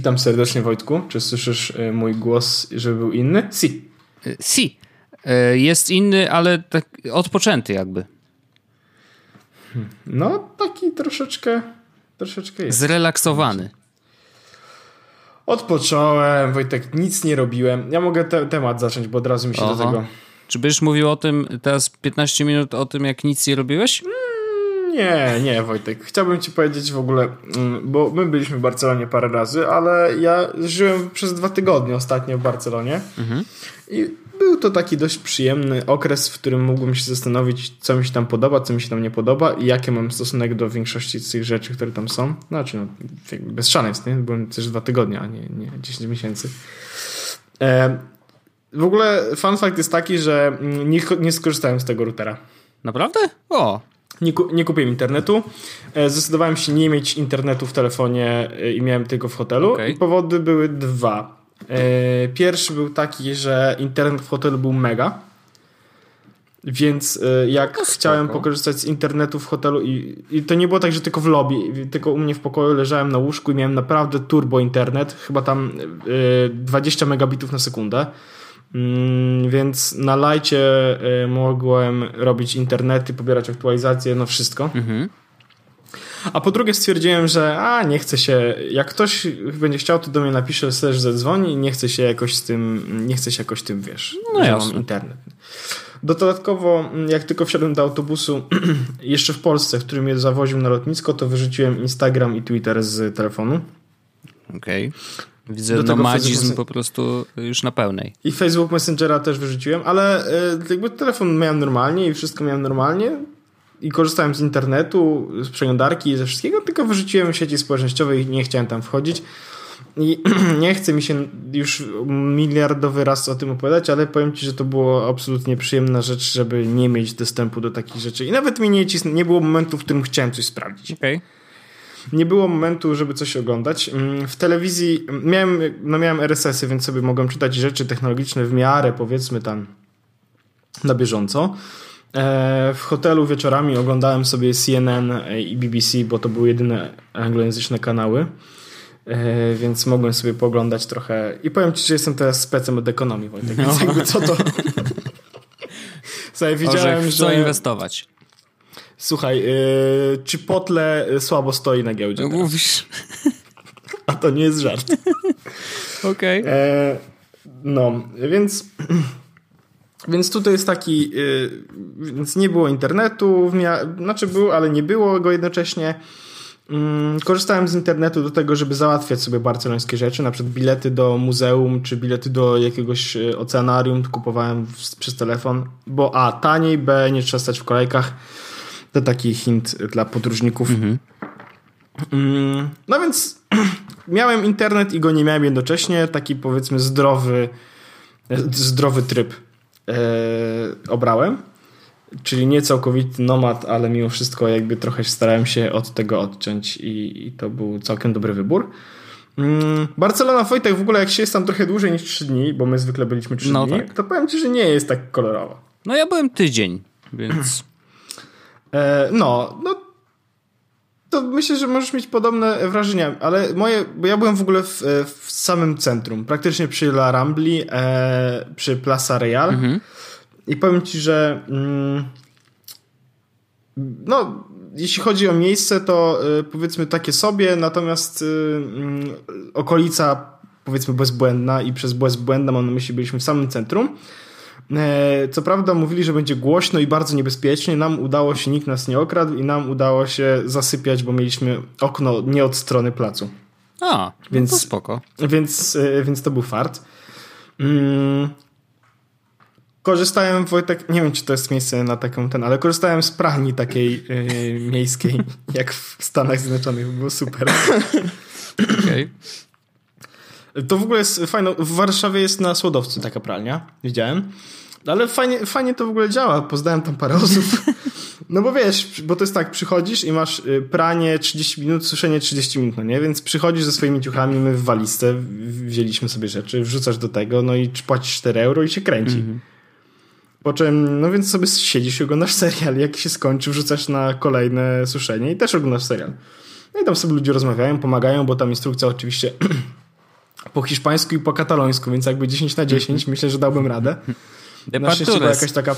Witam serdecznie Wojtku. Czy słyszysz y, mój głos, żeby był inny? Si. Y, si. Y, jest inny, ale tak odpoczęty jakby. No, taki troszeczkę, troszeczkę jest. Zrelaksowany. Odpocząłem, Wojtek, nic nie robiłem. Ja mogę te temat zacząć, bo od razu mi się Oho. do tego... Czy byś mówił o tym teraz 15 minut o tym, jak nic nie robiłeś? Mm, nie, nie, Wojtek. Chciałbym ci powiedzieć w ogóle, mm, bo my byliśmy w Barcelonie parę razy, ale ja żyłem przez dwa tygodnie ostatnio w Barcelonie mhm. i był to taki dość przyjemny okres, w którym mógłbym się zastanowić, co mi się tam podoba, co mi się tam nie podoba i jaki mam stosunek do większości z tych rzeczy, które tam są. Znaczy, no, bez szaleństw, nie? Byłem też dwa tygodnie, a nie, nie 10 miesięcy. E, w ogóle fun fact jest taki, że nie, nie skorzystałem z tego routera. Naprawdę? O! Nie, nie kupiłem internetu. E, zdecydowałem się nie mieć internetu w telefonie e, i miałem tylko w hotelu. Okay. I powody były dwa. E, pierwszy był taki, że internet w hotelu był mega. Więc jak no chciałem pokorzystać z internetu w hotelu i, i, to nie było tak, że tylko w lobby, tylko u mnie w pokoju leżałem na łóżku i miałem naprawdę turbo internet, chyba tam 20 megabitów na sekundę. Mm, więc na lajcie y, mogłem robić internety, pobierać aktualizacje, no wszystko. Mhm. A po drugie stwierdziłem, że a nie chcę się, jak ktoś będzie chciał, to do mnie napisze, slash zadzwoni i nie chcę się jakoś z tym, nie chcę się jakoś tym, wiesz, no że mam internet. Dodatkowo, jak tylko wsiadłem do autobusu, jeszcze w Polsce, w którym mnie zawoził na lotnisko, to wyrzuciłem Instagram i Twitter z telefonu. Okej. Okay. Widzę do nomadzizm po prostu już na pełnej. I Facebook Messengera też wyrzuciłem, ale e, jakby telefon miałem normalnie i wszystko miałem normalnie i korzystałem z internetu, z przeglądarki i ze wszystkiego, tylko wyrzuciłem sieci społecznościowe i nie chciałem tam wchodzić. I nie chce mi się już miliardowy raz o tym opowiadać, ale powiem Ci, że to było absolutnie przyjemna rzecz, żeby nie mieć dostępu do takich rzeczy. I nawet mi nie, nie było momentu, w którym chciałem coś sprawdzić. Okay nie było momentu, żeby coś oglądać. Mm, w telewizji miałem, no miałem RSS-y, więc sobie mogłem czytać rzeczy technologiczne w miarę, powiedzmy tam na bieżąco. E, w hotelu wieczorami oglądałem sobie CNN i BBC, bo to były jedyne anglojęzyczne kanały. E, więc mogłem sobie poglądać trochę. I powiem ci, że jestem teraz specem od ekonomii, Wojtek, no. więc jakby co to... Widziałem, że... inwestować. Słuchaj, yy, czy Potle słabo stoi na giełdzie? No mówisz. A to nie jest żart. Okej. Okay. E, no, więc... Więc tutaj jest taki, yy, więc nie było internetu, znaczy był, ale nie było go jednocześnie. Yy, korzystałem z internetu do tego, żeby załatwiać sobie barcelońskie rzeczy, na przykład bilety do muzeum, czy bilety do jakiegoś y, oceanarium kupowałem w, przez telefon, bo a, taniej, b, nie trzeba stać w kolejkach. To taki hint dla podróżników. Mhm. Mm, no więc miałem internet i go nie miałem jednocześnie. Taki powiedzmy zdrowy, zdrowy tryb e, obrałem. Czyli nie całkowity nomad, ale mimo wszystko jakby trochę starałem się od tego odciąć i, i to był całkiem dobry wybór. Mm, Barcelona Wojtek w ogóle jak się jest tam trochę dłużej niż 3 dni, bo my zwykle byliśmy 3 no dni, tak. to powiem ci, że nie jest tak kolorowo. No ja byłem tydzień, więc no, no to myślę, że możesz mieć podobne wrażenia, ale moje, bo ja byłem w ogóle w, w samym centrum, praktycznie przy La Rambli, e, przy Plaza Real. Mhm. i powiem ci, że mm, no, jeśli chodzi o miejsce, to y, powiedzmy takie sobie, natomiast y, y, okolica powiedzmy bezbłędna i przez bezbłędna mam na myśli byliśmy w samym centrum. E, co prawda mówili, że będzie głośno i bardzo niebezpiecznie. Nam udało się, nikt nas nie okradł i nam udało się zasypiać, bo mieliśmy okno nie od strony placu. A, no więc, to spoko. Więc, e, więc to był fart. Mm. Korzystałem, Wojtek, nie wiem czy to jest miejsce na taką ten, ale korzystałem z pralni takiej yy, miejskiej, jak w Stanach Zjednoczonych. Było super. Okej. Okay. To w ogóle jest fajne. W Warszawie jest na Słodowcu taka pralnia. Widziałem. Ale fajnie, fajnie to w ogóle działa. Poznałem tam parę osób. No bo wiesz, bo to jest tak, przychodzisz i masz y, pranie 30 minut, suszenie 30 minut, no nie? Więc przychodzisz ze swoimi ciuchami, my w walizce wzięliśmy sobie rzeczy, wrzucasz do tego, no i płacisz 4 euro i się kręci. Mm -hmm. Po czym, no więc sobie siedzisz i oglądasz serial. Jak się skończy, wrzucasz na kolejne suszenie i też oglądasz serial. No i tam sobie ludzie rozmawiają, pomagają, bo tam instrukcja oczywiście po hiszpańsku i po katalońsku, więc jakby 10 na 10 myślę, że dałbym radę. Na szczęście była jakaś taka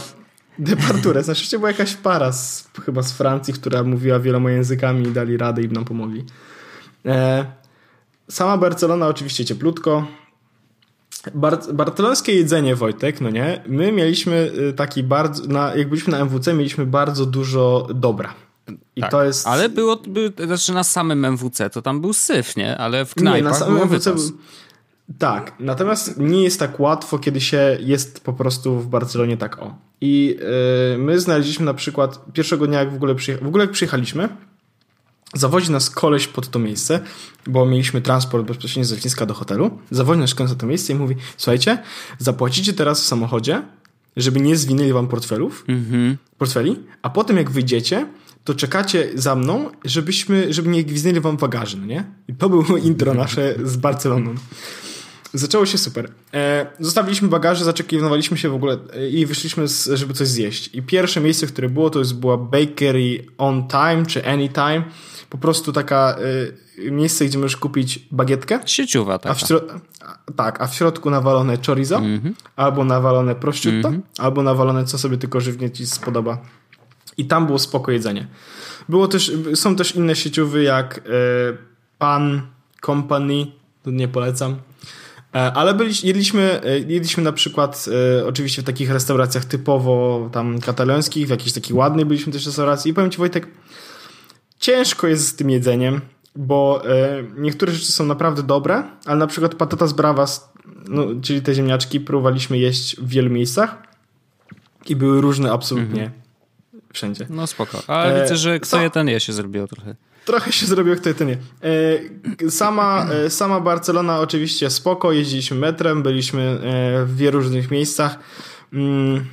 departurę. Na szczęście była jakaś para z, chyba z Francji, która mówiła wieloma językami i dali radę i nam pomogli. E, sama Barcelona oczywiście cieplutko. Bar barcelońskie jedzenie, Wojtek, no nie? My mieliśmy y, taki bardzo, na, jak byliśmy na MWC, mieliśmy bardzo dużo dobra. I tak, to jest... Ale było, było, znaczy na samym MWC to tam był syf, nie? Ale w knajpach nie, na samym MWC był... Tak, natomiast nie jest tak łatwo, kiedy się jest po prostu w Barcelonie tak o. I yy, my znaleźliśmy na przykład pierwszego dnia, jak w ogóle, przyjecha- w ogóle jak przyjechaliśmy, zawozi nas koleś pod to miejsce, bo mieliśmy transport bezpośrednio z lotniska do hotelu, zawozi nas koleś na to miejsce i mówi, słuchajcie, zapłacicie teraz w samochodzie, żeby nie zwinęli wam portfelów, mm-hmm. portfeli, a potem jak wyjdziecie, to czekacie za mną, żebyśmy, żeby nie gwizdnęli wam bagaży, no nie? I to było intro nasze z Barceloną. Zaczęło się super. E, zostawiliśmy bagaże, zaczekiwaliśmy się w ogóle e, i wyszliśmy, z, żeby coś zjeść. I pierwsze miejsce, które było, to jest była Bakery On Time, czy Anytime. Po prostu taka e, miejsce, gdzie możesz kupić bagietkę. Sieciowa taka. A w tak, a w środku nawalone chorizo, mm -hmm. albo nawalone prosciutto, mm -hmm. albo nawalone co sobie tylko żywnie ci spodoba. I tam było spoko jedzenie. Było też, są też inne sieciowy jak e, Pan Company, nie polecam. E, ale byliśmy, jedliśmy, e, jedliśmy na przykład e, oczywiście w takich restauracjach typowo tam katalońskich, w jakiejś takiej ładnej byliśmy też restauracji i powiem Ci Wojtek, ciężko jest z tym jedzeniem, bo e, niektóre rzeczy są naprawdę dobre, ale na przykład patatas bravas, no, czyli te ziemniaczki próbowaliśmy jeść w wielu miejscach i były różne absolutnie mhm. wszędzie. No spoko, ale e, widzę, że kto je ten je się zrobiło trochę. Trochę się zrobiło jak to nie. E, sama, e, sama Barcelona oczywiście spoko, jeździliśmy metrem, byliśmy e, w wielu różnych miejscach. Mm,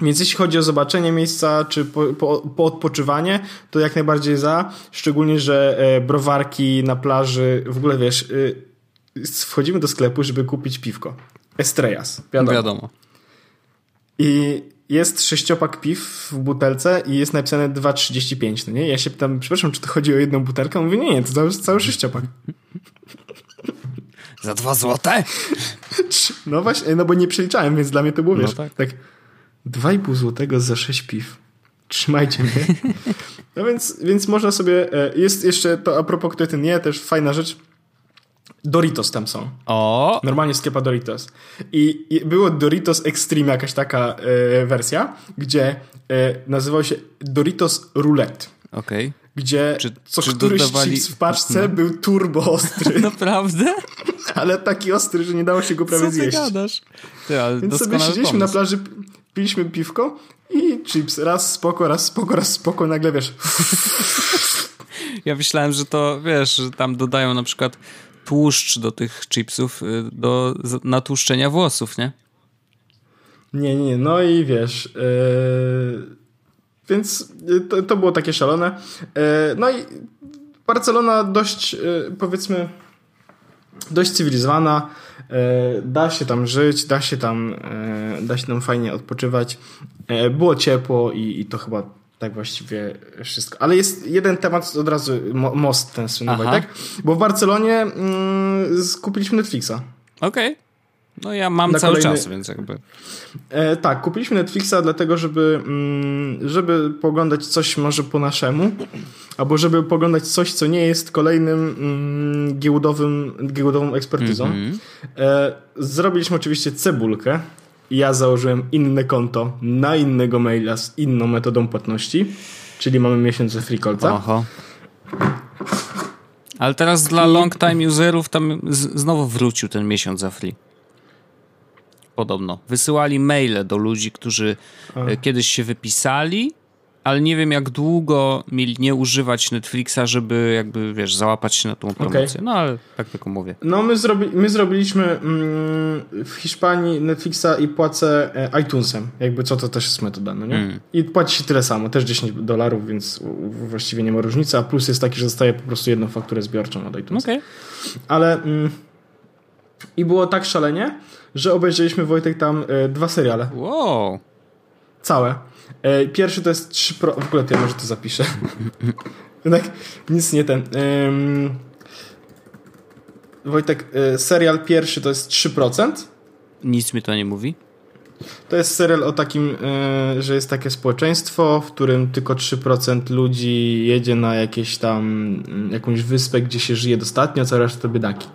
więc jeśli chodzi o zobaczenie miejsca czy po, po, po, odpoczywanie, to jak najbardziej za. Szczególnie, że browarki na plaży, w ogóle wiesz, wchodzimy do sklepu, żeby kupić piwko. Estrellas, wiadomo. wiadomo. I jest sześciopak piw w butelce i jest napisane 2,35, no nie? Ja się pytam, przepraszam, czy to chodzi o jedną butelkę? On mówi, nie, nie, to cały, cały sześciopak. Za dwa złote? No właśnie, no bo nie przeliczałem, więc dla mnie to było, no wiesz, no tak. tak 2,5 złotego za sześć piw. Trzymajcie mnie. No więc, więc można sobie, e, jest jeszcze to a propos kto ten nie, też fajna rzecz, Doritos tam są. O! Normalnie sklepa Doritos. I, I, było Doritos Extreme, jakaś taka e, wersja, gdzie e, nazywał się Doritos Roulette. Okej. Okay. Gdzie czy, co czy któryś dodawali... chips w paczce no. był turbo ostry. Naprawdę? ale taki ostry, że nie dało się go prawie co zjeść. Co gadasz? Ty, ale Więc sobie siedzieliśmy pomysł. na plaży, piliśmy piwko i chips. Raz spoko, raz spoko, raz spoko. Nagle wiesz... Ja myślałem, że to, wiesz, że tam dodają na przykład tłuszcz do tych chipsów y, do natłuszczenia włosów, nie? Nie, nie, no i wiesz... Yy... Więc to, to, było takie szalone. Yy, no i Barcelona dość, yy, powiedzmy, dość cywilizowana. Da się tam żyć, da się tam, da się tam fajnie odpoczywać. Było ciepło i, i to chyba tak właściwie wszystko. Ale jest jeden temat od razu, most ten słynny, tak? Bo w Barcelonie mm, kupiliśmy Netflixa. Okej. Okay. No ja mam Na cały kolejny... czas, więc jakby... E, tak, kupiliśmy Netflixa dlatego, żeby, mm, żeby poglądać coś może po naszemu, albo żeby poglądać coś, co nie jest kolejnym mm, giełdowym, giełdową ekspertyzą. Mm -hmm. e, zrobiliśmy oczywiście cebulkę, ja założyłem inne konto na innego maila z inną metodą płatności, czyli mamy miesiąc free callca. Oho. Ale teraz dla long time userów tam znowu wrócił ten miesiąc za free. Podobno. Wysyłali maile do ludzi, którzy A. E, kiedyś się wypisali ale nie wiem jak długo mieli nie używać Netflixa, żeby jakby, wiesz, załapać się na tą promocję. Okay. No ale tak tylko mówię. No my, zrobi my zrobiliśmy mm, w Hiszpanii Netflixa i płacę e, iTunesem. Jakby co to też jest metoda, no nie? Mm. I płaci się tyle samo, też 10 dolarów, więc właściwie nie ma różnicy, a plus jest taki, że dostaje po prostu jedną fakturę zbiorczą od iTunesa. Okay. Ale mm, i było tak szalenie, że obejrzeliśmy Wojtek tam y, dwa seriale. Wow. Całe. E, pierwszy to jest 3 Pro. W ogóle to ja może to zapiszę. tak, nic nie ten. Um, Wojtek, y, serial pierwszy to jest 3%. Nic mi to nie mówi. To jest serial o takim, y, że jest takie społeczeństwo, w którym tylko 3% ludzi jedzie na jakieś tam, mm, jakąś wyspę, gdzie się żyje dostatnio, cała reszta to biedaki.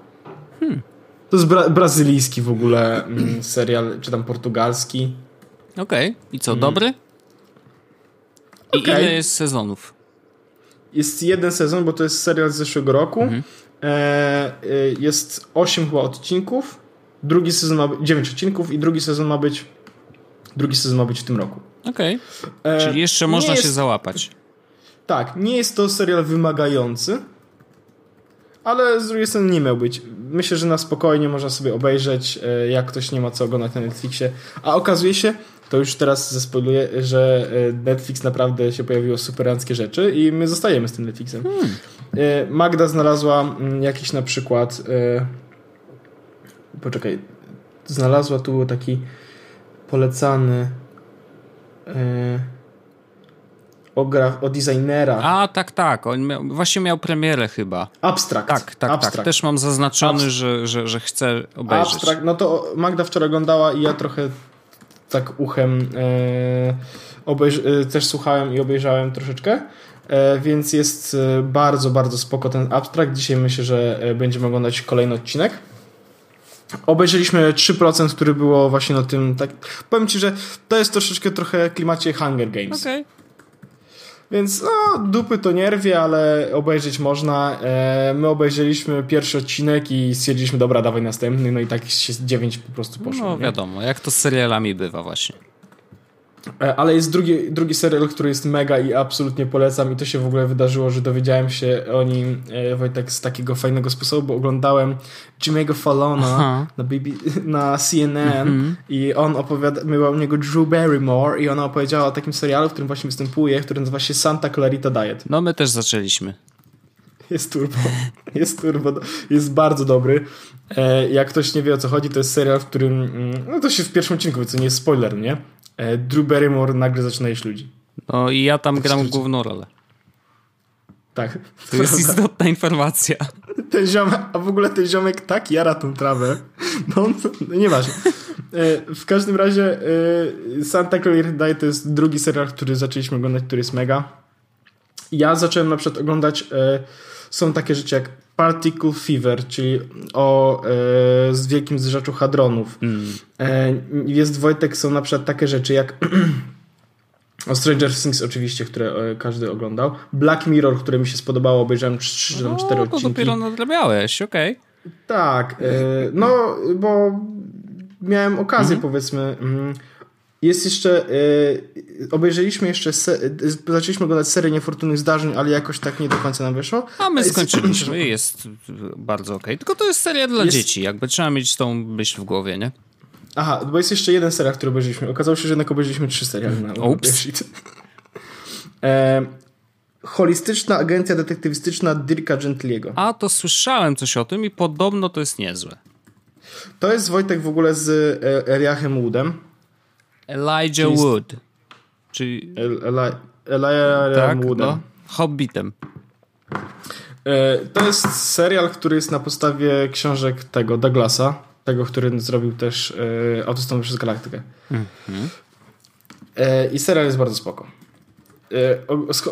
Hmm. To jest bra brazylijski w ogóle mm, serial, czy tam portugalski. Okej. Okay. I co, hmm. I okay. ile jest sezonów? Jest jeden sezon, bo to jest serial z zeszłego roku. Mhm. E, e, jest 8 chyba odcinków. Drugi sezon ma być 9 odcinków i drugi sezon ma być drugi sezon ma być w tym roku. Okej. Okay. E, Czyli jeszcze można jest, się załapać. Tak, nie jest to serial wymagający, ale z drugiej strony nie miał być. Myślę, że na spokojnie można sobie obejrzeć, e, jak ktoś nie ma co oglądać na Netflixie. A okazuje się, to już teraz zespoiluję, że e, Netflix naprawdę się pojawiło superanckie rzeczy i my zostajemy z tym Netflixem. Hmm. E, Magda znalazła mm, jakiś na przykład e, poczekaj, znalazła tu taki polecany o, o designera. A, tak, tak. On miał, właśnie miał premierę chyba. Abstrakt. Tak, tak, Abstract. tak. Też mam zaznaczony, że, że, że chcę obejrzeć. Abstrakt. No to Magda wczoraj oglądała i ja trochę tak uchem e, e, też słuchałem i obejrzałem troszeczkę. E, więc jest bardzo, bardzo spoko ten abstrakt. Dzisiaj myślę, że będziemy oglądać kolejny odcinek. Obejrzeliśmy 3%, który było właśnie na tym. Tak, powiem ci, że to jest troszeczkę trochę klimacie Hunger Games. Okay. Więc no, dupy to nierwie, ale obejrzeć można. E, my obejrzeliśmy pierwszy odcinek i stwierdziliśmy, dobra, dawaj następny, no i tak się dziewięć po prostu poszło. No wiadomo, nie? jak to z serialami bywa właśnie. E, ale jest drugi, drugi serial, który jest mega i absolutnie polecam i to się w ogóle wydarzyło, że dowiedziałem się o nim e, Wojtek z takiego fajnego sposobu, bo oglądałem Jimmy'ego Fallona na, BB, na CNN -hmm. i on opowiada, miała u niego Drew Barrymore i ona opowiedziała o takim serialu, w którym właśnie występuje, który nazywa się Santa Clarita Diet. No my też zaczęliśmy. Jest turbo. Jest turbo. Jest bardzo dobry. E, jak ktoś nie wie o co chodzi, to jest serial, w którym. Mm, no to się w pierwszym odcinku, co nie jest spoiler, nie? E, Drew Barrymore nagle zaczyna jeść ludzi. No i ja tam tak gram główną rolę. Tak. To jest istotna informacja. Ten ziomek, a w ogóle ten ziomek tak jara tą trawę. No, on, no nieważne. E, w każdym razie e, Santa Clarita Diet to jest drugi serial, który zaczęliśmy oglądać, który jest mega. Ja zacząłem na przykład oglądać są takie rzeczy jak Particle Fever, czyli o e, z wielkim zrzeczu hadronów. Mm. E, jest Wojtek, są na przykład takie rzeczy jak o Stranger Things oczywiście, które e, każdy oglądał. Black Mirror, które mi się spodobało, obejrzałem 3 czy 4 odcinki. No, dopiero nadrabiałeś, okej. Okay. Tak, e, no bo miałem okazję mm -hmm. powiedzmy... Mm, jest jeszcze, yy, obejrzeliśmy jeszcze, se, yy, zaczęliśmy oglądać serię niefortunnych zdarzeń, ale jakoś tak nie do końca nam wyszło. A my skończyliśmy, jest bardzo okej. Okay. Tylko to jest seria dla jest... dzieci, jakby trzeba mieć tą myśl w głowie, nie? Aha, bo jest jeszcze jeden serial, który obejrzeliśmy. Okazało się, że jednak obejrzeliśmy trzy seriale na Ups. e, Holistyczna agencja detektywistyczna Dirka Gentliego. A, to słyszałem coś o tym i podobno to jest niezłe. To jest Wojtek w ogóle z e, Eliachem Woodem. Elijah Wood. Czyli... Eli Elijah tak, Woodem. No, Hobbitem. E, to jest serial, który jest na podstawie książek tego Douglasa, tego, który zrobił też e, Autostop przez Galaktykę. Mm -hmm. I serial jest bardzo spoko.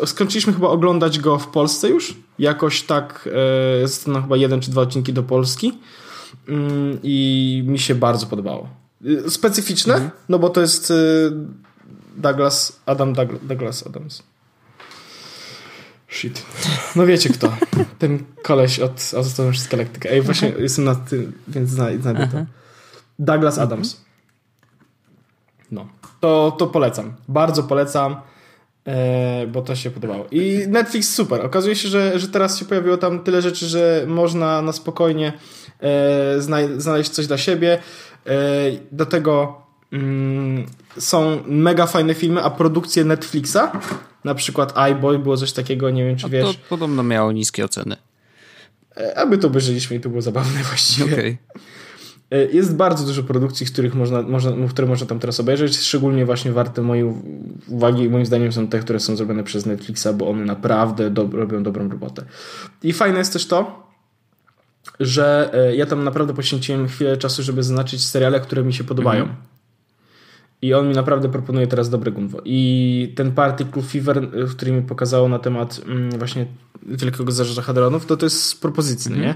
Skończyliśmy chyba oglądać go w Polsce już. Jakoś tak, jest no chyba jeden czy dwa odcinki do Polski. Mm, I mi się bardzo podobało. Y, specyficzne, mhm. no bo to jest y, Douglas, Adam Douglas Adams. Shit. No wiecie kto. Ten koleś od Azotonu przez Galaktykę. Ej, właśnie okay. jestem na tym, więc znajdę to. Mhm. Douglas Adams. No. To, to polecam. Bardzo polecam, e, bo to się podobało. I Netflix super. Okazuje się, że, że teraz się pojawiło tam tyle rzeczy, że można na spokojnie e, znaleźć coś dla siebie. E, do tego mm, są mega fajne filmy, a produkcje Netflixa, na przykład iBoy było coś takiego, nie wiem czy a wiesz. To podobno miało niskie oceny. E, aby to obejrzeliśmy i to było zabawne właściwie. Okay. E, jest bardzo dużo produkcji, których można, można, które można tam teraz obejrzeć. Szczególnie właśnie warte mojej uwagi, moim zdaniem, są te, które są zrobione przez Netflixa, bo one naprawdę do, robią dobrą robotę. I fajne jest też to, że e, ja tam naprawdę poświęciłem chwilę czasu, żeby zaznaczyć seriale, które mi się podobają. Mhm. I on mi naprawdę proponuje teraz dobre gunwo. I ten Particle Fever, który mi pokazało na temat mm, właśnie Wielkiego Zarządza Hadronów, to to jest z propozycji, mm. nie?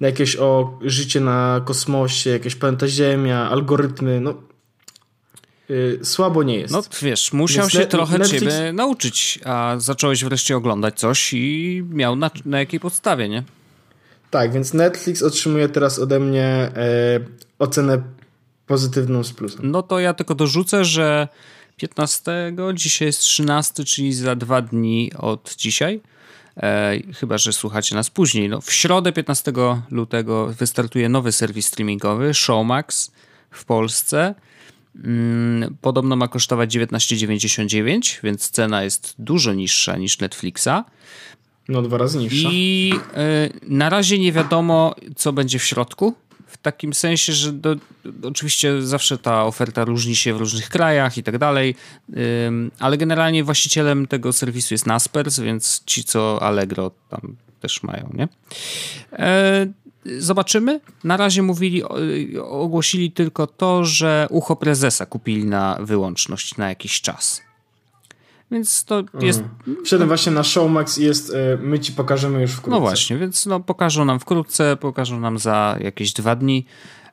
Jakieś o życie na kosmosie, jakieś planeta Ziemia, algorytmy, no yy, słabo nie jest. No wiesz, musiał Więc się trochę Netflix... ciebie nauczyć, a zacząłeś wreszcie oglądać coś i miał na, na jakiej podstawie, nie? Tak, więc Netflix otrzymuje teraz ode mnie e, ocenę pozytywną z plusem. No to ja tylko dorzucę, że 15, dzisiaj jest 13, czyli za dwa dni od dzisiaj. E, chyba, że słuchacie nas później. No, w środę 15 lutego wystartuje nowy serwis streamingowy Showmax w Polsce. Mm, podobno ma kosztować 19,99, więc cena jest dużo niższa niż Netflixa. No, dwa razy niższa. I y, na razie nie wiadomo, co będzie w środku. W takim sensie, że do, oczywiście zawsze ta oferta różni się w różnych krajach i tak dalej, ale generalnie właścicielem tego serwisu jest Naspers, więc ci, co Allegro tam też mają, nie? E, zobaczymy. Na razie mówili, ogłosili tylko to, że ucho prezesa kupili na wyłączność na jakiś czas. Więc to mhm. jest. Wszedłem właśnie na Showmax i jest. E, my ci pokażemy już wkrótce. No właśnie, więc no, pokażą nam wkrótce, pokażą nam za jakieś dwa dni.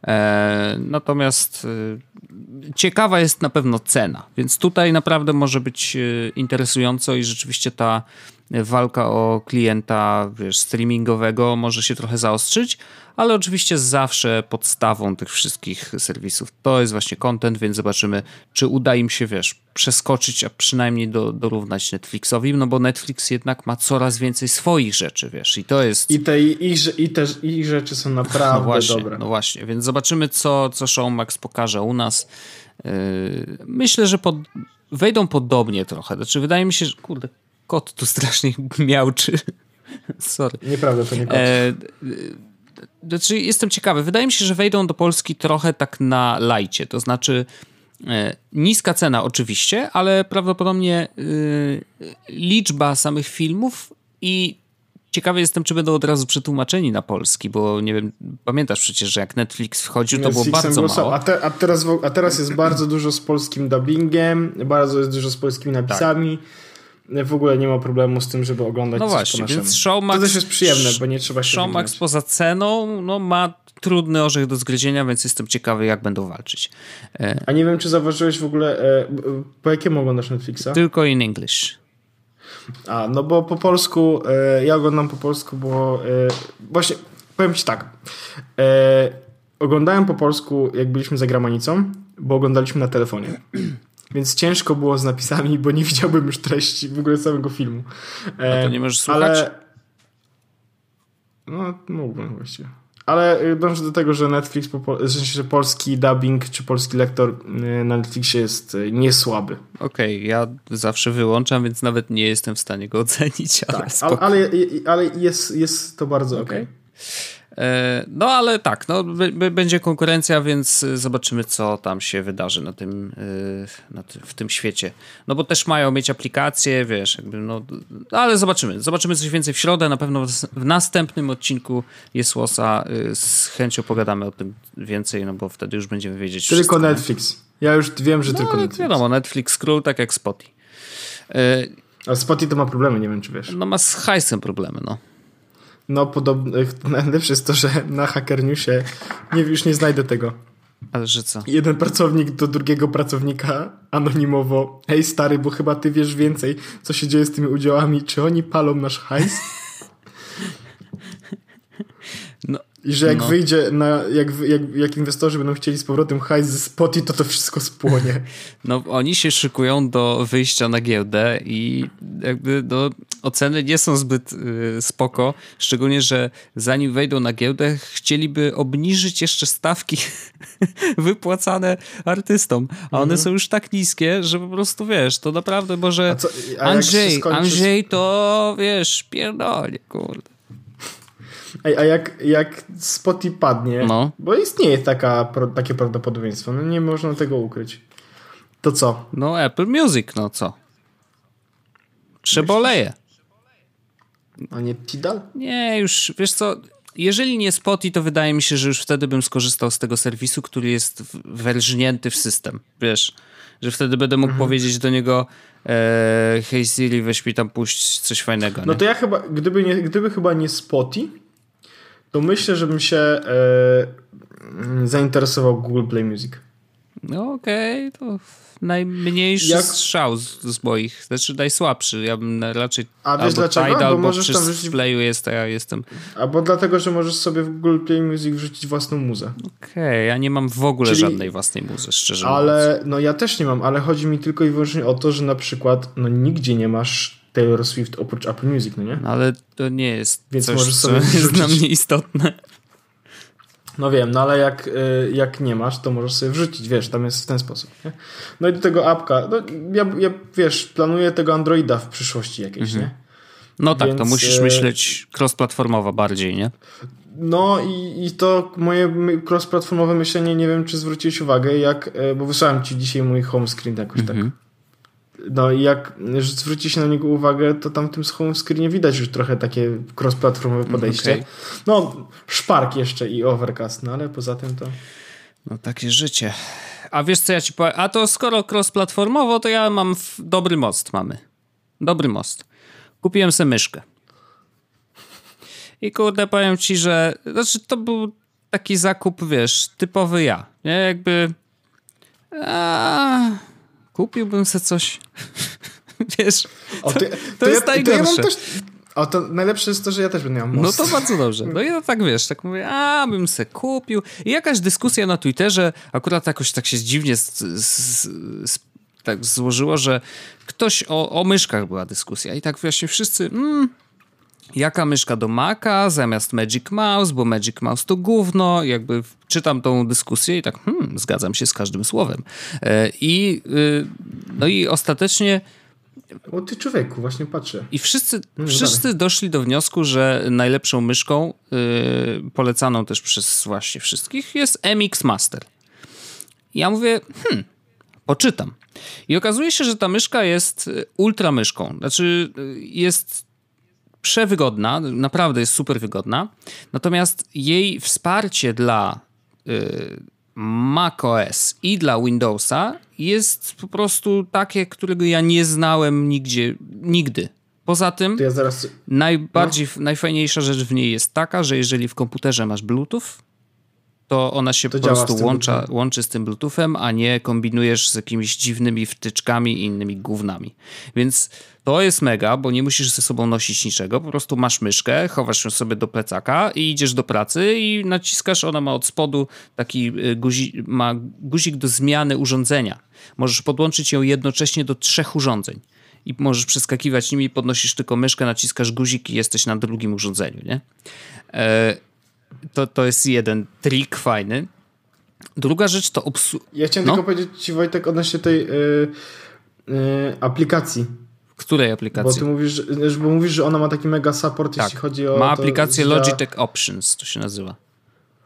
E, natomiast e, ciekawa jest na pewno cena, więc tutaj naprawdę może być e, interesująco i rzeczywiście ta walka o klienta wiesz, streamingowego może się trochę zaostrzyć, ale oczywiście zawsze podstawą tych wszystkich serwisów to jest właśnie content, więc zobaczymy, czy uda im się, wiesz, przeskoczyć, a przynajmniej do, dorównać Netflixowi, no bo Netflix jednak ma coraz więcej swoich rzeczy, wiesz, i to jest... I te ich, i też ich rzeczy są naprawdę no właśnie, dobre. No właśnie, więc zobaczymy, co, co Showmax pokaże u nas. Yy, myślę, że pod, wejdą podobnie trochę, znaczy wydaje mi się, że kurde, kot tu strasznie miałczy. Sorry. Nieprawda, to nie kot. E, znaczy jestem ciekawy. Wydaje mi się, że wejdą do Polski trochę tak na lajcie. To znaczy e, niska cena oczywiście, ale prawdopodobnie e, liczba samych filmów i ciekawy jestem, czy będą od razu przetłumaczeni na polski, bo nie wiem, pamiętasz przecież, że jak Netflix wchodził, to było bardzo mało. A, te, a, teraz, a teraz jest bardzo dużo z polskim dubbingiem, bardzo jest dużo z polskimi napisami. Tak w ogóle nie ma problemu z tym, żeby oglądać no właśnie, więc Showmax, To też jest przyjemne, bo nie trzeba się Showmax poza ceną no, ma trudny orzech do zgryzienia, więc jestem ciekawy, jak będą walczyć. E, A nie wiem, czy zauważyłeś w ogóle, e, po jakiemu oglądasz Netflixa? Tylko in English. A, no bo po polsku, e, ja oglądam po polsku, bo właśnie, powiem ci tak, oglądałem po polsku, jak byliśmy za granicą, bo oglądaliśmy na telefonie. Więc ciężko było z napisami, bo nie widziałbym już treści w ogóle całego filmu. E, A to nie możesz słuchać? Ale... No, mógłbym właściwie. Ale y, dążę do tego, że Netflix, w sensie, że polski dubbing czy polski lektor y, na Netflixie jest y, niesłaby. Okej, okay, ja zawsze wyłączam, więc nawet nie jestem w stanie go ocenić. Ale, tak, ale, ale, ale, jest, jest to bardzo ok. okay. E, no ale tak, no, będzie konkurencja, więc zobaczymy, co tam się wydarzy na tym, e, na w tym świecie. No bo też mają mieć aplikacje, wiesz, jakby, no, ale zobaczymy. Zobaczymy coś więcej w środę. Na pewno w następnym odcinku Jesłosa e, z chęcią pogadamy o tym więcej, no bo wtedy już będziemy wiedzieć Tylko wszystko, Netflix. Ja już wiem, że no, tylko Netflix. wiadomo, Netflix król, tak jak Spoty. Ale Spoty to ma problemy, nie wiem, czy wiesz. No ma z hajsem problemy, no. No, podobno, najlepsze jest to, że na Hacker Newsie nie, już nie znajdę tego. Ale że co? Jeden pracownik do drugiego pracownika anonimowo. Hej stary, bo chyba ty wiesz więcej, co się dzieje z tymi udziałami. Czy oni palą nasz hajs? No, I że jak no. wyjdzie, na, jak, jak, jak inwestorzy będą chcieli z powrotem hajs ze spoty, to to wszystko spłonie. No oni się szykują do wyjścia na giełdę i jakby no, oceny nie są zbyt y, spoko, szczególnie, że zanim wejdą na giełdę chcieliby obniżyć jeszcze stawki wypłacane artystom, a one mhm. są już tak niskie, że po prostu wiesz, to naprawdę może a co, a Andrzej. Andrzej to wiesz, pierdolnie, kurde. Ej, a jak, jak Spotify padnie, no. bo istnieje taka, takie prawdopodobieństwo, no nie można tego ukryć. To co? No Apple Music, no co? Przeboleje. A nie Tidal? Nie, już, wiesz co, jeżeli nie Spotify, to wydaje mi się, że już wtedy bym skorzystał z tego serwisu, który jest werżnięty w system. Wiesz, że wtedy będę mógł mhm. powiedzieć do niego e, hej Siri, weź mi tam puść coś fajnego. No nie? to ja chyba, gdyby, nie, gdyby chyba nie Spotify, to myślę, żebym się e, zainteresował Google Play Music. No okej, okay, to najmniejszy Jak... strzał z, z, moich, znaczy najsłabszy. Ja bym raczej A wiesz dlaczego? Tidal, bo możesz tam wrzucić... playu jest, a ja jestem... Albo dlatego, że możesz sobie w Google Play Music wrzucić własną muzę. Okej, okay, ja nie mam w ogóle Czyli... żadnej własnej muzy, szczerze ale, mówiąc. Ale, no ja też nie mam, ale chodzi mi tylko i wyłącznie o to, że na przykład no nigdzie nie masz Taylor Swift oprócz Apple Music, no nie? No ale to nie jest Więc coś, możesz sobie co jest dla mnie istotne. No wiem, no ale jak, y, jak nie masz, to możesz sobie wrzucić, wiesz, tam jest w ten sposób. Nie? No i do tego apka, no ja, ja wiesz, planuję tego Androida w przyszłości jakieś, mhm. nie? No tak, Więc, to musisz y, myśleć cross-platformowo bardziej, nie? No i, i to moje cross-platformowe myślenie, nie wiem, czy zwróciłeś uwagę, jak, y, bo wysłałem ci dzisiaj mój home screen jakoś tak mhm. tak no i jak zwróci się na niego uwagę, to tam w tym home screenie widać już trochę takie cross-platformowe podejście. Okay. No, szpark jeszcze i overcast, no ale poza tym to... No takie życie. A wiesz co ja ci powiem? A to skoro cross-platformowo, to ja mam dobry most mamy. Dobry most. Kupiłem sobie myszkę. I kurde, powiem ci, że znaczy to był taki zakup, wiesz, typowy ja. Nie, jakby... A kupiłbym sobie coś. Wiesz, o, ty, to, to, jest ja, najgorsze. To ja o, to najlepsze jest to, że ja też będę miał most. No to bardzo dobrze. No i ja tak wiesz, tak mówię, a bym se kupił. I jakaś dyskusja na Twitterze, akurat jakoś tak się dziwnie z, z, z, tak złożyło, że ktoś o, o myszkach była dyskusja i tak właśnie wszyscy, mm, jaka myszka do Maca zamiast Magic Mouse, bo Magic Mouse to gówno. Jakby czytam tą dyskusję i tak, hmm, zgadzam się z każdym słowem. E, I, y, no i ostatecznie. O ty człowieku, właśnie patrzę. I wszyscy, no, wszyscy doszli do wniosku, że najlepszą myszką, yy, polecaną też przez właśnie wszystkich, jest MX Master. I ja mówię, hmm, poczytam. I okazuje się, że ta myszka jest ultra myszką. Znaczy, y, jest przewygodna, naprawdę jest super wygodna. Natomiast jej wsparcie dla y, macOS i dla Windowsa jest po prostu takie, którego ja nie znałem nigdzie, nigdy. Poza tym, ja zaraz... najbardziej, no. najfajniejsza rzecz w niej jest taka, że jeżeli w komputerze masz Bluetooth, to ona się to po prostu łącza, łączy z tym Bluetoothem, a nie kombinujesz z jakimiś dziwnymi wtyczkami i innymi gównami. Więc to jest mega, bo nie musisz ze sobą nosić niczego, po prostu masz myszkę, chowasz ją sobie do plecaka i idziesz do pracy i naciskasz, ona ma od spodu taki y, guzik, ma guzik do zmiany urządzenia. Możesz podłączyć ją jednocześnie do trzech urządzeń i możesz przeskakiwać nimi, podnosisz tylko myszkę, naciskasz guzik i jesteś na drugim urządzeniu, nie? To, to jest jeden trik fajny. Druga rzecz to obsługa. Ja chciałem no? tylko powiedzieć Ci, Wojtek, odnośnie tej yy, yy, aplikacji. Której aplikacji? Bo ty mówisz, że, bo mówisz, że ona ma taki mega support, tak. jeśli chodzi o. Ma aplikację to, Logitech Options, to się nazywa.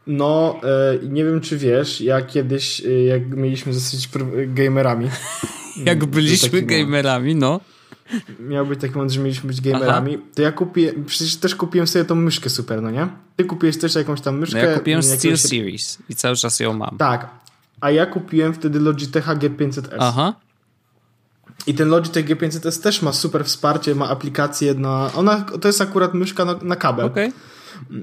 No, yy, nie wiem, czy wiesz, ja kiedyś, jak mieliśmy zostać gamerami. jak byliśmy gamerami, no miał być taki moment, że mieliśmy być gamerami, Aha. to ja kupiłem, przecież też kupiłem sobie tą myszkę super, no nie? Ty kupiłeś też jakąś tam myszkę. No ja kupiłem Steel Series i cały czas ją mam. Tak, a ja kupiłem wtedy Logitecha G500S. Aha. I ten Logitech G500S też ma super wsparcie, ma aplikację na... Ona, to jest akurat myszka na, na kabel. Okej. Okay.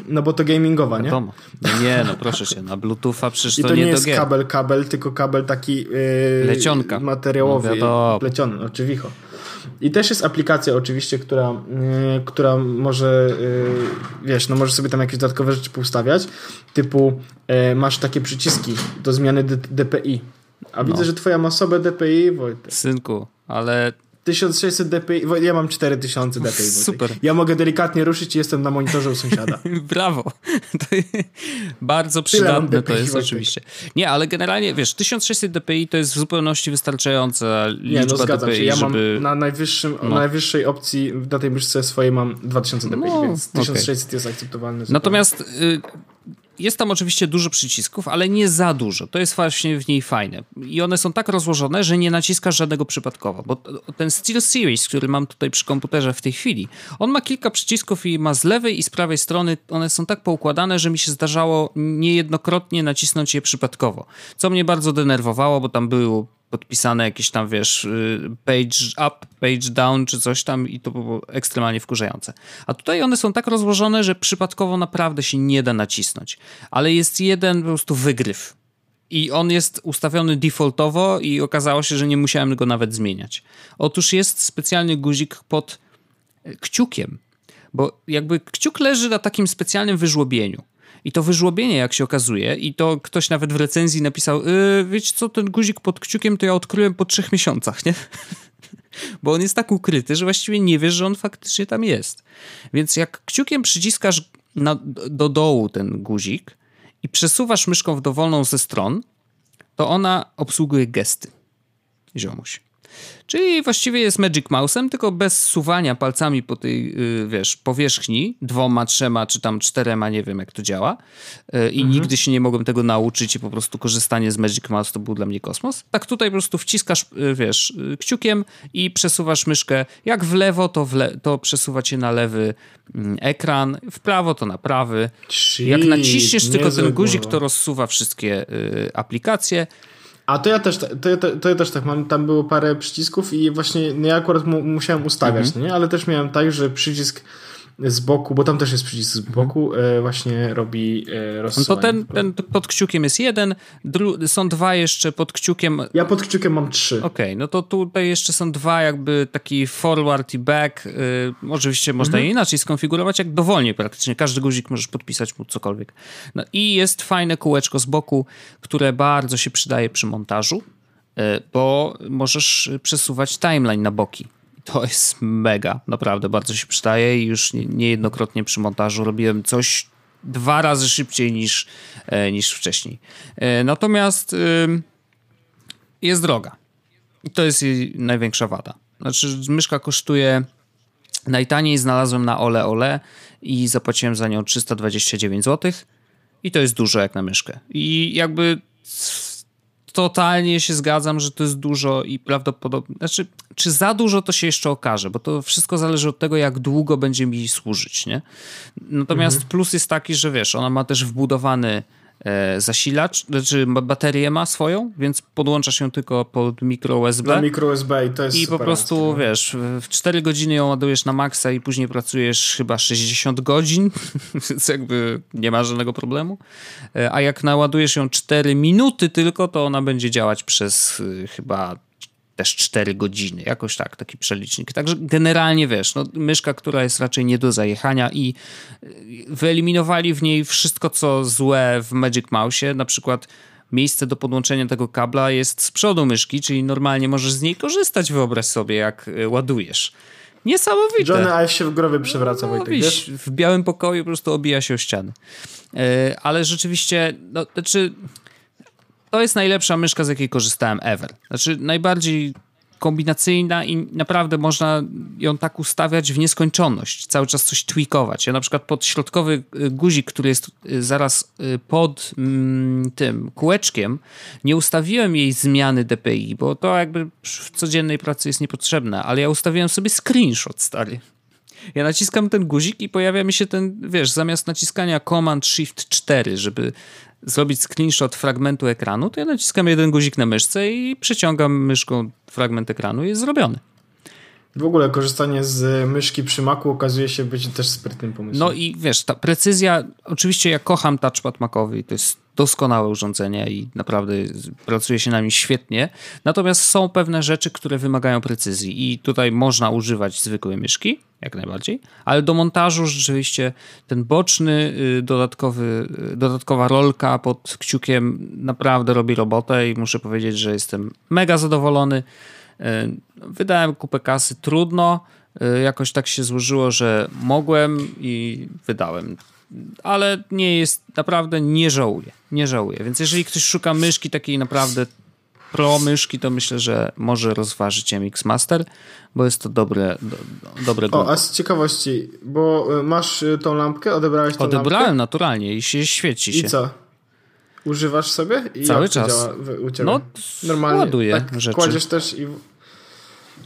No bo to gamingowa, nie? Wiadomo. No nie, no proszę cię, na Bluetootha przecież I to, to nie, nie jest kabel, kabel, tylko kabel taki yy, Lecionka. materiałowy, no pleciony, oczywiście. I też jest aplikacja oczywiście, która, yy, która może, yy, wiesz, no możesz sobie tam jakieś dodatkowe rzeczy poustawiać, typu yy, masz takie przyciski do zmiany DPI. A no. widzę, że twoja ma sobie DPI, Wojtek. Synku, ale 1600 dpi, ja mam 4000 dpi. Super. Ja mogę delikatnie ruszyć i jestem na monitorze u sąsiada. Brawo. bardzo przydatne to jest oczywiście. Nie, ale generalnie, wiesz, 1600 dpi to jest w zupełności wystarczająca liczba Nie, no zgadzam DPI, się. Ja żeby... mam na, najwyższym, no. najwyższej opcji na tej myszce swojej mam 2000 dpi, no, więc 1600 okay. jest akceptowalny. Zupełnie. Natomiast y, jest tam oczywiście dużo przycisków, ale nie za dużo. To jest właśnie w niej fajne. I one są tak rozłożone, że nie naciskasz żadnego przypadkowo. Bo ten Steel Series, który mam tutaj przy komputerze w tej chwili, on ma kilka przycisków i ma z lewej i z prawej strony, one są tak poukładane, że mi się zdarzało niejednokrotnie nacisnąć je przypadkowo. Co mnie bardzo denerwowało, bo tam były podpisane jakieś tam, wiesz, y, page up, page down czy coś tam i to było ekstremalnie wkurzające. A tutaj one są tak rozłożone, że przypadkowo naprawdę się nie da nacisnąć. Ale jest jeden po prostu wygryw. I on jest ustawiony defaultowo i okazało się, że nie musiałem go nawet zmieniać. Otóż jest specjalny guzik pod kciukiem, bo jakby kciuk leży na takim specjalnym wyżłobieniu. I to wyżłobienie, jak się okazuje, i to ktoś nawet w recenzji napisał, yy, wiecie co, ten guzik pod kciukiem to ja odkryłem po trzech miesiącach, nie? Bo on jest tak ukryty, że właściwie nie wiesz, że on faktycznie tam jest. Więc jak kciukiem przyciskasz na, do dołu ten guzik i przesuwasz myszką w dowolną ze stron, to ona obsługuje gesty. Ziomuś. Czyli właściwie jest Magic Mouse'em, tylko bez suwania palcami po tej, y, wiesz, powierzchni, dwoma, trzema, czy tam czterema, nie wiem jak to działa. Y, I mhm. nigdy się nie mogłem tego nauczyć i po prostu korzystanie z Magic Mouse to był dla mnie kosmos. Tak tutaj po prostu wciskasz, y, wiesz, kciukiem i przesuwasz myszkę. Jak w lewo, to, w le to przesuwa cię na lewy mm, ekran, w prawo to na prawy. Jak naciśniesz tylko ten guzik, to rozsuwa wszystkie aplikacje. A to ja też, to, to, to ja też tak mam, tam było parę przycisków i właśnie no ja akurat mu, musiałem ustawiać, mhm. no nie? ale też miałem tak, że przycisk z boku, bo tam też jest przycisk z boku, e, właśnie robi e, No to ten, ten pod kciukiem jest jeden, są dwa jeszcze pod kciukiem. Ja pod kciukiem mam trzy. Okej, okay, no to tutaj jeszcze są dwa jakby taki forward i back. E, oczywiście można mhm. je inaczej skonfigurować, jak dowolnie praktycznie. Każdy guzik możesz podpisać mu cokolwiek. No i jest fajne kółeczko z boku, które bardzo się przydaje przy montażu, e, bo możesz przesuwać timeline na boki to jest mega, naprawdę bardzo się przydaje i już niejednokrotnie przy montażu robiłem coś dwa razy szybciej niż, e, niż wcześniej. E, natomiast jest droga. I to jest jej największa wada. Znaczy, myszka kosztuje najtaniej znalazłem na Ole Ole i zapłaciłem za nią 329 zł. I to jest dużo jak na myszkę. I jakby totalnie się zgadzam, że to jest dużo i prawdopodobnie, znaczy, czy za dużo to się jeszcze okaże, bo to wszystko zależy od tego, jak długo będzie mi służyć, nie? Natomiast mhm. plus jest taki, że wiesz, ona ma też wbudowany zasilacz, znaczy baterię ma swoją, więc podłączasz ją tylko pod mikro USB. Na mikro USB i to jest I po prostu, no. wiesz, w 4 godziny ją ładujesz na maksa i później pracujesz chyba 60 godzin, więc jakby nie ma żadnego problemu. E, a jak naładujesz ją 4 minuty tylko, to ona będzie działać przez y, chyba też 4 godziny, jakoś tak, taki przelicznik. Także generalnie wiesz, no, myszka, która jest raczej nie do zajechania i y, wyeliminowali w niej wszystko, co złe w Magic Mouse, na przykład miejsce do podłączenia tego kabla jest z przodu myszki, czyli normalnie możesz z niej korzystać, wyobraź sobie, jak y, ładujesz. Niesamowite. Johnny Ive się w growie przewraca, no, Wojtek, wiesz? W białym pokoju po prostu obija się o ściany. Yy, ale rzeczywiście, no, znaczy to jest najlepsza myszka, z jakiej korzystałem ever. Znaczy, najbardziej kombinacyjna i naprawdę można ją tak ustawiać w nieskończoność, cały czas coś tweakować. Ja na przykład pod środkowy y, guzik, który jest y, zaraz y, pod mm, tym kółeczkiem, nie ustawiłem jej zmiany DPI, bo to jakby w codziennej pracy jest niepotrzebne, ale ja ustawiłem sobie screenshot stary. Ja naciskam ten guzik i pojawia mi się ten, wiesz, zamiast naciskania Command Shift 4, żeby zrobić screenshot fragmentu ekranu, to ja naciskam jeden guzik na myszce i przeciągam myszką fragment ekranu i jest zrobiony. W ogóle korzystanie z myszki przy Macu okazuje się być też sprytnym pomysłem. No i wiesz, ta precyzja, oczywiście ja kocham touchpad Macowy, to jest doskonałe urządzenie i naprawdę pracuje się na nim świetnie. Natomiast są pewne rzeczy, które wymagają precyzji i tutaj można używać zwykłej myszki, jak najbardziej, ale do montażu rzeczywiście ten boczny, y, dodatkowy, y, dodatkowa rolka pod kciukiem naprawdę robi robotę i muszę powiedzieć, że jestem mega zadowolony. Y, wydałem kupę kasy, trudno, jakoś tak się złożyło, że mogłem i wydałem ale nie jest, naprawdę nie żałuję, nie żałuję. Więc jeżeli ktoś szuka myszki takiej naprawdę pro myszki, to myślę, że może rozważyć MX Master, bo jest to dobre, do, dobre O, a z ciekawości, bo y, masz y, tą lampkę, odebrałeś tą Odebrałem lampkę? naturalnie i się świeci się. I co? Używasz sobie? I Cały czas. No, Normalnie. ładuję tak rzeczy. Kładziesz też i...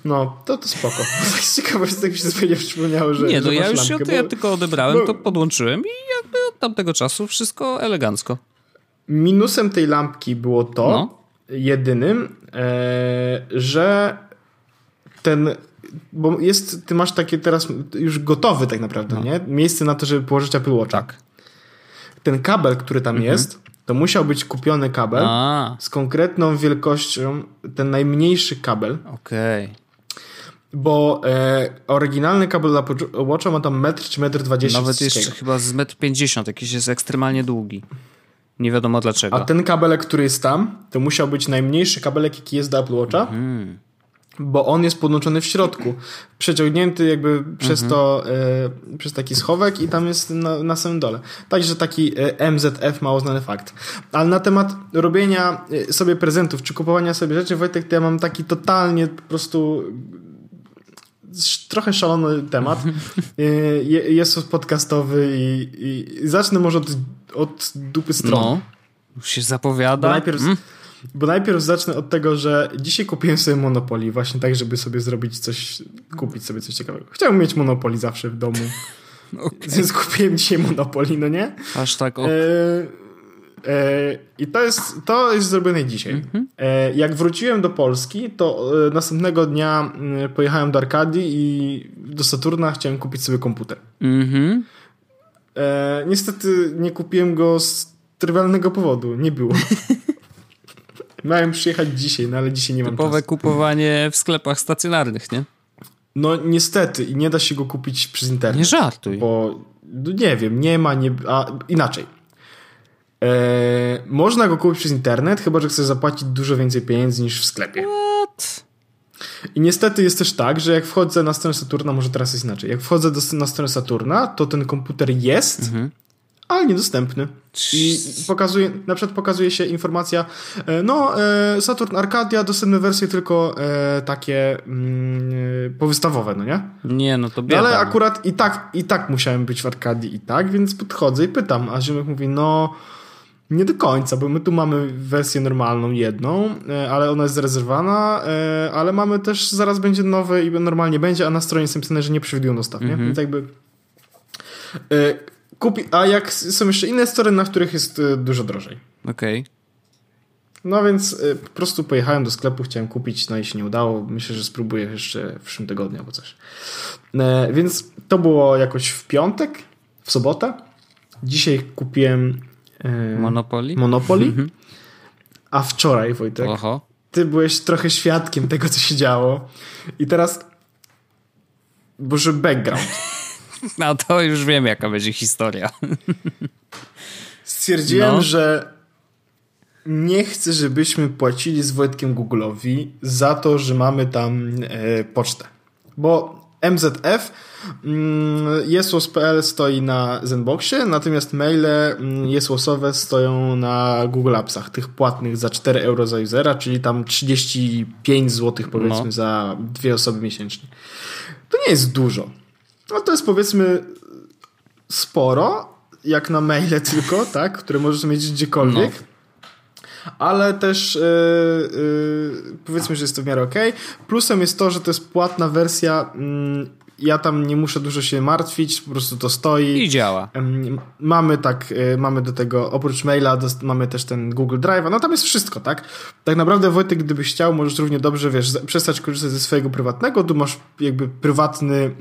No, to to spoko. Z ciekawości tak mi się zupełnie przypomniało, że Nie, no że ja już lampkę, to bo ja tylko odebrałem, bo- to podłączyłem i jakby od tamtego czasu wszystko elegancko. Minusem tej lampki było to, No. Jedynym, e, że ten... Bo jest, ty masz takie teraz już gotowy tak naprawdę, nie? Miejsce na to, żeby położyć Apple Watcha. No. Tak. Ten kabel, który tam Mhm. jest, to musiał być kupiony kabel A, z konkretną wielkością, ten najmniejszy kabel, okej. bo e, oryginalny kabel dla Watcha ma tam metr czy metr dwadzieścia Nawet jeszcze chyba z 1,50 m, jakiś jest ekstremalnie długi. Nie wiadomo dlaczego. A ten kabelek, który jest tam, to musiał być najmniejszy kabelek, jaki jest do Apple Watcha, Mhm. bo on jest podłączony w środku. Przeciągnięty jakby przez Mhm. to, e, przez taki schowek i tam jest na, na samym dole. Także taki e, MZF, mało znany fakt. Ale na temat robienia e, sobie prezentów, czy kupowania sobie rzeczy, Wojtek, to ja mam taki totalnie po prostu trochę szalony temat. Je- Jest to podcastowy i, i zacznę może od, od dupy strony. No, już się zapowiada. Bo najpierw, Mm. bo najpierw zacznę od tego, że dzisiaj kupiłem sobie Monopoly, właśnie tak, żeby sobie zrobić coś, kupić sobie coś ciekawego. Chciałem mieć Monopoly zawsze w domu, Okej. więc kupiłem dzisiaj Monopoly, no nie? Aż tak, o, E, e, I to jest, to jest zrobione dzisiaj. Mhm. E, jak wróciłem do Polski, to e, następnego dnia pojechałem do Arkadii i do Saturna chciałem kupić sobie komputer. mhm. E, niestety nie kupiłem go z trywialnego powodu. Nie było. Miałem przyjechać dzisiaj, no ale dzisiaj nie mam Typowe kupowanie w sklepach stacjonarnych, nie? No niestety i nie da się go kupić przez internet. Nie żartuj. Bo no, nie wiem, nie ma, nie... A inaczej. E, można go kupić przez internet, chyba że chcesz zapłacić dużo więcej pieniędzy niż w sklepie. What? I niestety jest też tak, że jak wchodzę na stronę Saturna, może teraz jest inaczej. Jak wchodzę do, na stronę Saturna, to ten komputer jest, Mhm. ale niedostępny. I pokazuje, na przykład pokazuje się informacja, e, no e, Saturn Arcadia, dostępne wersje tylko takie mm, powystawowe, no nie? Nie, no to No, bieda. ale akurat i tak, i tak musiałem być w Arkadii i tak, więc podchodzę i pytam, a ziomek mówi, no nie do końca, bo my tu mamy wersję normalną jedną, e, ale ona jest zarezerwowana, e, ale mamy też, zaraz będzie nowe i normalnie będzie, a na stronie jest napisane, że nie przewidują dostaw, nie? Więc jakby e, kupi, a jak są jeszcze inne strony, na których jest dużo drożej. Okej. No więc po prostu pojechałem do sklepu, chciałem kupić, no i się nie udało. Myślę, że spróbuję jeszcze w przyszłym tygodniu albo coś. Więc to było jakoś w piątek, w sobotę. Dzisiaj kupiłem Monopoly? Monopoly. A wczoraj, Wojtek, Oho. ty byłeś trochę świadkiem tego, co się działo. I teraz Boże, background. No to już wiem, jaka będzie historia. Stwierdziłem, No. że nie chcę, żebyśmy płacili z Wojtkiem Google'owi za to, że mamy tam e, pocztę. Bo MZF mm, Jesłos.pl stoi na Zenboxie, natomiast maile mm, Jesłosowe stoją na Google Appsach, tych płatnych za 4 euro za usera, czyli tam 35 zł powiedzmy No. za dwie osoby miesięcznie. To nie jest dużo. No to jest powiedzmy sporo, jak na maile tylko, tak, które możesz mieć gdziekolwiek. Ale też yy, yy, powiedzmy, że jest to w miarę ok. Plusem jest to, że to jest płatna wersja. mm, ja tam nie muszę dużo się martwić, po prostu to stoi. I działa. Mamy tak, y, mamy do tego, oprócz maila, mamy też ten Google Drive, no tam jest wszystko, tak? Tak naprawdę, Wojtek, gdybyś chciał, możesz równie dobrze, wiesz, przestać korzystać ze swojego prywatnego, tu masz jakby prywatny y,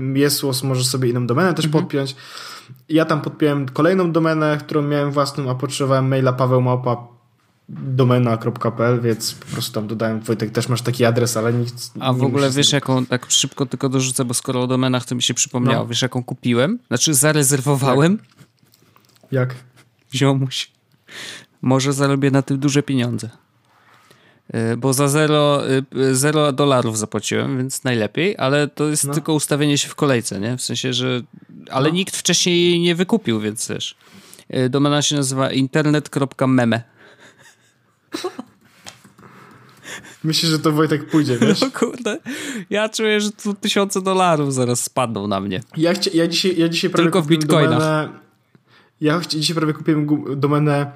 y, Jesłos, możesz sobie inną domenę też podpiąć. Ja tam podpiąłem kolejną domenę, którą miałem własną, a potrzebowałem maila pawełmałpa domena.pl, więc po prostu tam dodałem, Wojtek, też masz taki adres, ale nic A w ogóle wiesz, jaką, tak szybko tylko dorzucę, bo skoro o domenach, to mi się przypomniało. No. Wiesz, jaką kupiłem? Znaczy zarezerwowałem. Jak? Ziomuś. Może zarobię na tym duże pieniądze. Y, Bo za 0 zero dolarów zapłaciłem, więc najlepiej, ale to jest No. tylko ustawienie się w kolejce, nie? W sensie, że. Ale No. nikt wcześniej jej nie wykupił, więc też. Y, Domena się nazywa internet.meme. Myślę, że to Wojtek pójdzie, wiesz? No kurde, ja czuję, że tu tysiące dolarów zaraz spadną na mnie. Ja, chcia, ja dzisiaj, ja dzisiaj prawie Tylko w bitcoinach. Domenę, ja dzisiaj prawie kupiłem domenę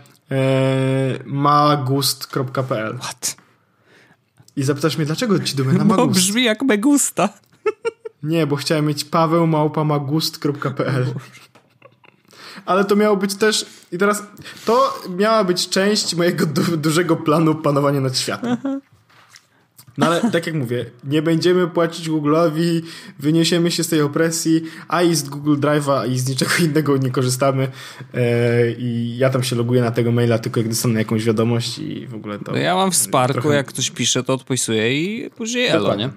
magust.pl. What? I zapytasz mnie, dlaczego ci domena Magust? Bo brzmi jak Megusta. Nie, bo chciałem mieć pawełmałpamagust.pl ale to miało być też. I teraz to miała być część mojego du dużego planu panowania nad światem. No ale tak jak mówię, nie będziemy płacić Google'owi, wyniesiemy się z tej opresji, a i z Google Drive'a i z niczego innego nie korzystamy e, i ja tam się loguję na tego maila tylko jak dostanę jakąś wiadomość i w ogóle to... No ja mam w Sparku, trochę... jak ktoś pisze, to odpisuję i później elo, nie?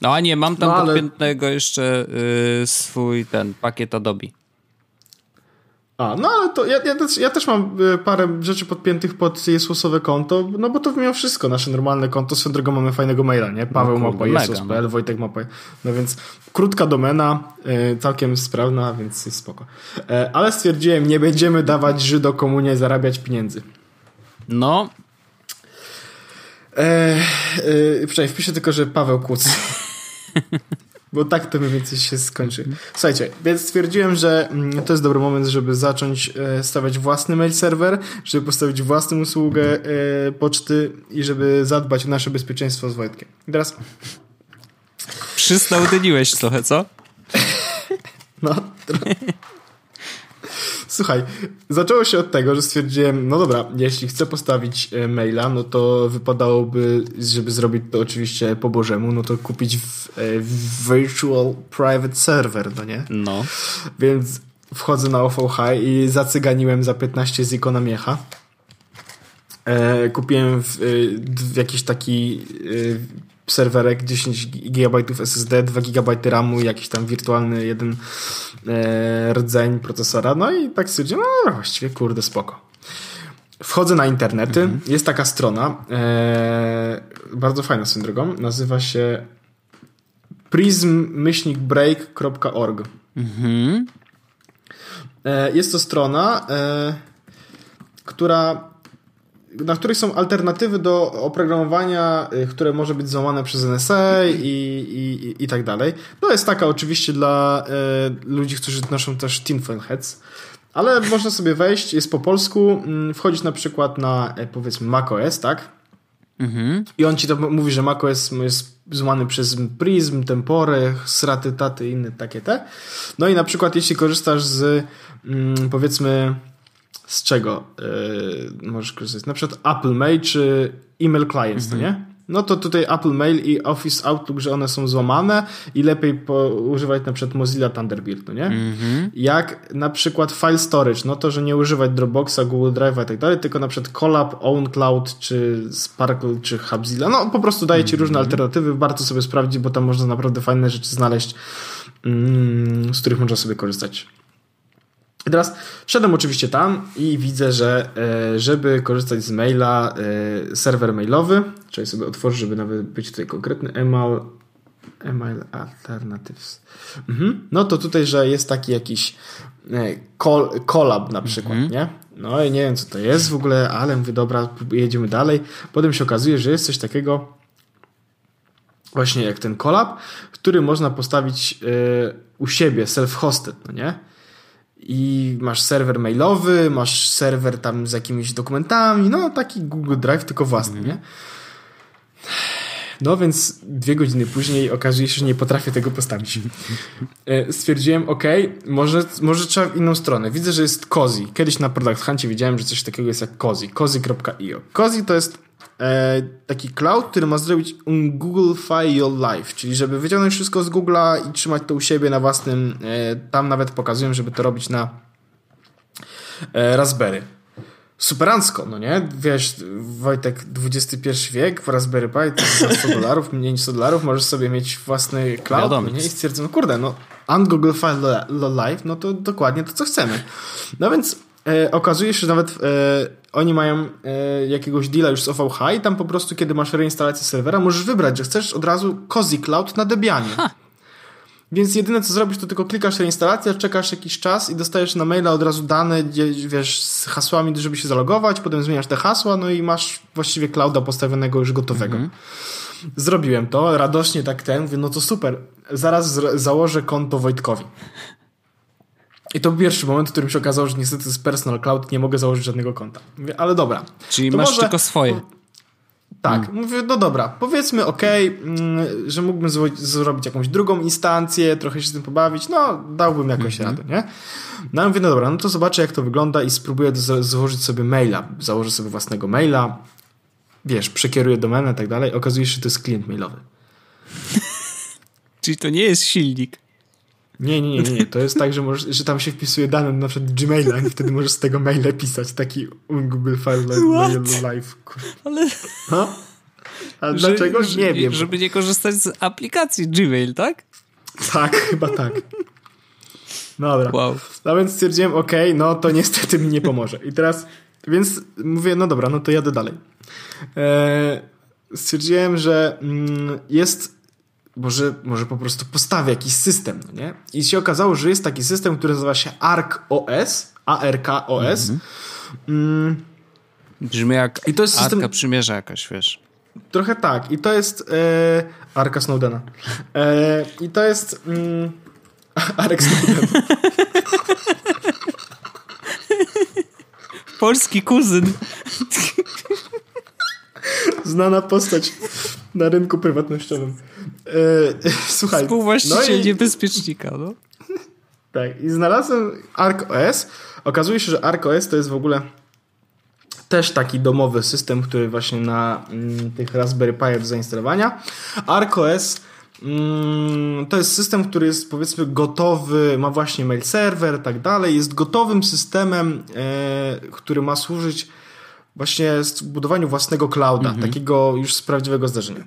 No a nie, mam tam no, ale... podpiętego jeszcze y, swój ten pakiet Adobe. A, no ale to ja, ja, też, ja też mam y, parę rzeczy podpiętych pod Jezusowe konto, no bo to mimo wszystko nasze normalne konto. Swoją drogą mamy fajnego maila, nie? Paweł no, mapa Jesus.pl, no. Wojtek mapa. No więc krótka domena, y, całkiem sprawna, więc jest spoko. E, ale stwierdziłem, nie będziemy dawać Żydo komunie zarabiać pieniędzy. No. E, e, wpiszę tylko, że Paweł Kłuc. Bo tak to mniej więcej się skończy. Słuchajcie, więc stwierdziłem, że mm, to jest dobry moment, żeby zacząć e, stawiać własny mail serwer, żeby postawić własną usługę e, poczty i żeby zadbać o nasze bezpieczeństwo z Wojtkiem. I teraz... Przysnałdyniłeś trochę, co? No, trochę. Słuchaj, zaczęło się od tego, że stwierdziłem, no dobra, jeśli chcę postawić e, maila, no to wypadałoby, żeby zrobić to oczywiście po bożemu, no to kupić w, e, w virtual private server, no nie? No. Więc wchodzę na OVH i zacyganiłem za 15 z ikona miecha. E, kupiłem w, w jakiś taki serwerek 10 GB SSD, 2 GB RAMu i jakiś tam wirtualny jeden e, rdzeń procesora. No i tak stwierdziłem, no właściwie kurde spoko. Wchodzę na internety, mhm. jest taka strona, e, bardzo fajna swoją drogą, nazywa się prism-break.org. Mhm. E, jest to strona, e, która na których są alternatywy do oprogramowania, y, które może być złamane przez NSA i, i, i tak dalej. No jest taka oczywiście dla e, ludzi, którzy noszą też tinfoil heads, ale można sobie wejść, jest po polsku, mm, wchodzić na przykład na e, powiedzmy macOS, tak? Mhm. I on ci to mówi, że macOS jest złamany przez Prism, Tempore, Sraty, Taty i inne takie te. No i na przykład jeśli korzystasz z mm, powiedzmy z czego yy, możesz korzystać? Na przykład Apple Mail czy email clients, mhm. no nie? No to tutaj Apple Mail i Office Outlook, że one są złamane i lepiej używać na przykład Mozilla Thunderbird, no nie? Mhm. Jak na przykład file storage, no to, że nie używać Dropboxa, Google Drive i tak dalej, tylko na przykład Collab, OwnCloud, czy Sparkle, czy Hubzilla. No po prostu daje ci różne mhm. alternatywy, warto sobie sprawdzić, bo tam można naprawdę fajne rzeczy znaleźć, mm, z których można sobie korzystać. I teraz wszedłem oczywiście tam i widzę, że e, żeby korzystać z maila, e, serwer mailowy, czyli sobie otworzę, żeby nawet być tutaj konkretny, email, email alternatives. Mhm. No to tutaj, że jest taki jakiś e, collab na przykład, mhm. nie? No i nie wiem, co to jest w ogóle, ale mówię, dobra, jedziemy dalej. Potem się okazuje, że jest coś takiego właśnie jak ten collab, który można postawić u siebie, self-hosted, no nie? I masz serwer mailowy, masz serwer tam z jakimiś dokumentami, no taki Google Drive, tylko własny, nie? No więc dwie godziny później okazuje się, że nie potrafię tego postawić. E, stwierdziłem, ok, może, może trzeba w inną stronę. Widzę, że jest Cozy. Kiedyś na Product Huncie widziałem, że coś takiego jest jak Cozy. Cozy.io. Cozy to jest e, taki cloud, który ma zrobić Google File Your Life, czyli żeby wyciągnąć wszystko z Google'a i trzymać to u siebie na własnym, e, tam nawet pokazują, żeby to robić na e, Raspberry. Superancko, no nie? Wiesz, Wojtek, XXI wiek, w Raspberry Pi to za 100 dolarów, mniej niż 100 dolarów, możesz sobie mieć własny cloud, no nie? I stwierdzą, no kurde, no, Google File Live, no to dokładnie to, co chcemy. No więc e, okazuje się, że nawet e, oni mają e, jakiegoś deala już z OVH i tam po prostu, kiedy masz reinstalację serwera, możesz wybrać, że chcesz od razu Cozy Cloud na Debianie. Ha. Więc jedyne co zrobisz, to tylko klikasz reinstalację, czekasz jakiś czas i dostajesz na maila od razu dane, wiesz, z hasłami, żeby się zalogować, potem zmieniasz te hasła, no i masz właściwie clouda postawionego już gotowego. Mhm. Zrobiłem to, radośnie tak ten, mówię, no to super, zaraz założę konto Wojtkowi. I to był pierwszy moment, w którym się okazało, że niestety z Personal Cloud nie mogę założyć żadnego konta. Mówię, ale dobra. Czyli masz może... tylko swoje. Tak, hmm. mówię, no dobra, powiedzmy ok, mm, że mógłbym zrobić jakąś drugą instancję, trochę się z tym pobawić, no dałbym jakoś hmm. radę, nie? No mówię, no dobra, no to zobaczę jak to wygląda i spróbuję założyć sobie maila, założę sobie własnego maila, wiesz, przekieruję domenę i tak dalej, okazuje się, że to jest klient mailowy. Czyli to nie jest silnik. Nie, nie, nie, nie. To jest tak, że, możesz, że tam się wpisuje dane na przykład Gmaila i wtedy możesz z tego maila pisać taki Google File Live. Ale... No? A że, dlaczego? Nie wiem. Żeby nie korzystać z aplikacji Gmail, tak? Tak, chyba tak. Dobra. Wow. No więc stwierdziłem, ok, no to niestety mi nie pomoże. I teraz, więc mówię, no dobra, no to jadę dalej. Eee, stwierdziłem, że mm, jest może, może po prostu postawię jakiś system, no nie? I się okazało, że jest taki system, który nazywa się ARC-OS, ARK-OS. Mhm. Mm. Brzmi jak I to jest system... Arka Przymierza jakaś, wiesz. Trochę tak. I to jest e, Arka Snowdena. E, I to jest mm, Arek Snowden. Polski kuzyn. Znana postać na rynku prywatnościowym. E, słuchaj. Współwłaściciel no i... niebezpiecznika, no. Tak, i znalazłem ArcOS. Okazuje się, że ArcOS to jest w ogóle też taki domowy system, który właśnie na mm, tych Raspberry Pi do zainstalowania. ArcOS mm, to jest system, który jest powiedzmy gotowy, ma właśnie mail server, tak dalej. Jest gotowym systemem, e, który ma służyć właśnie budowaniu własnego clouda, -hmm. takiego już z prawdziwego zdarzenia.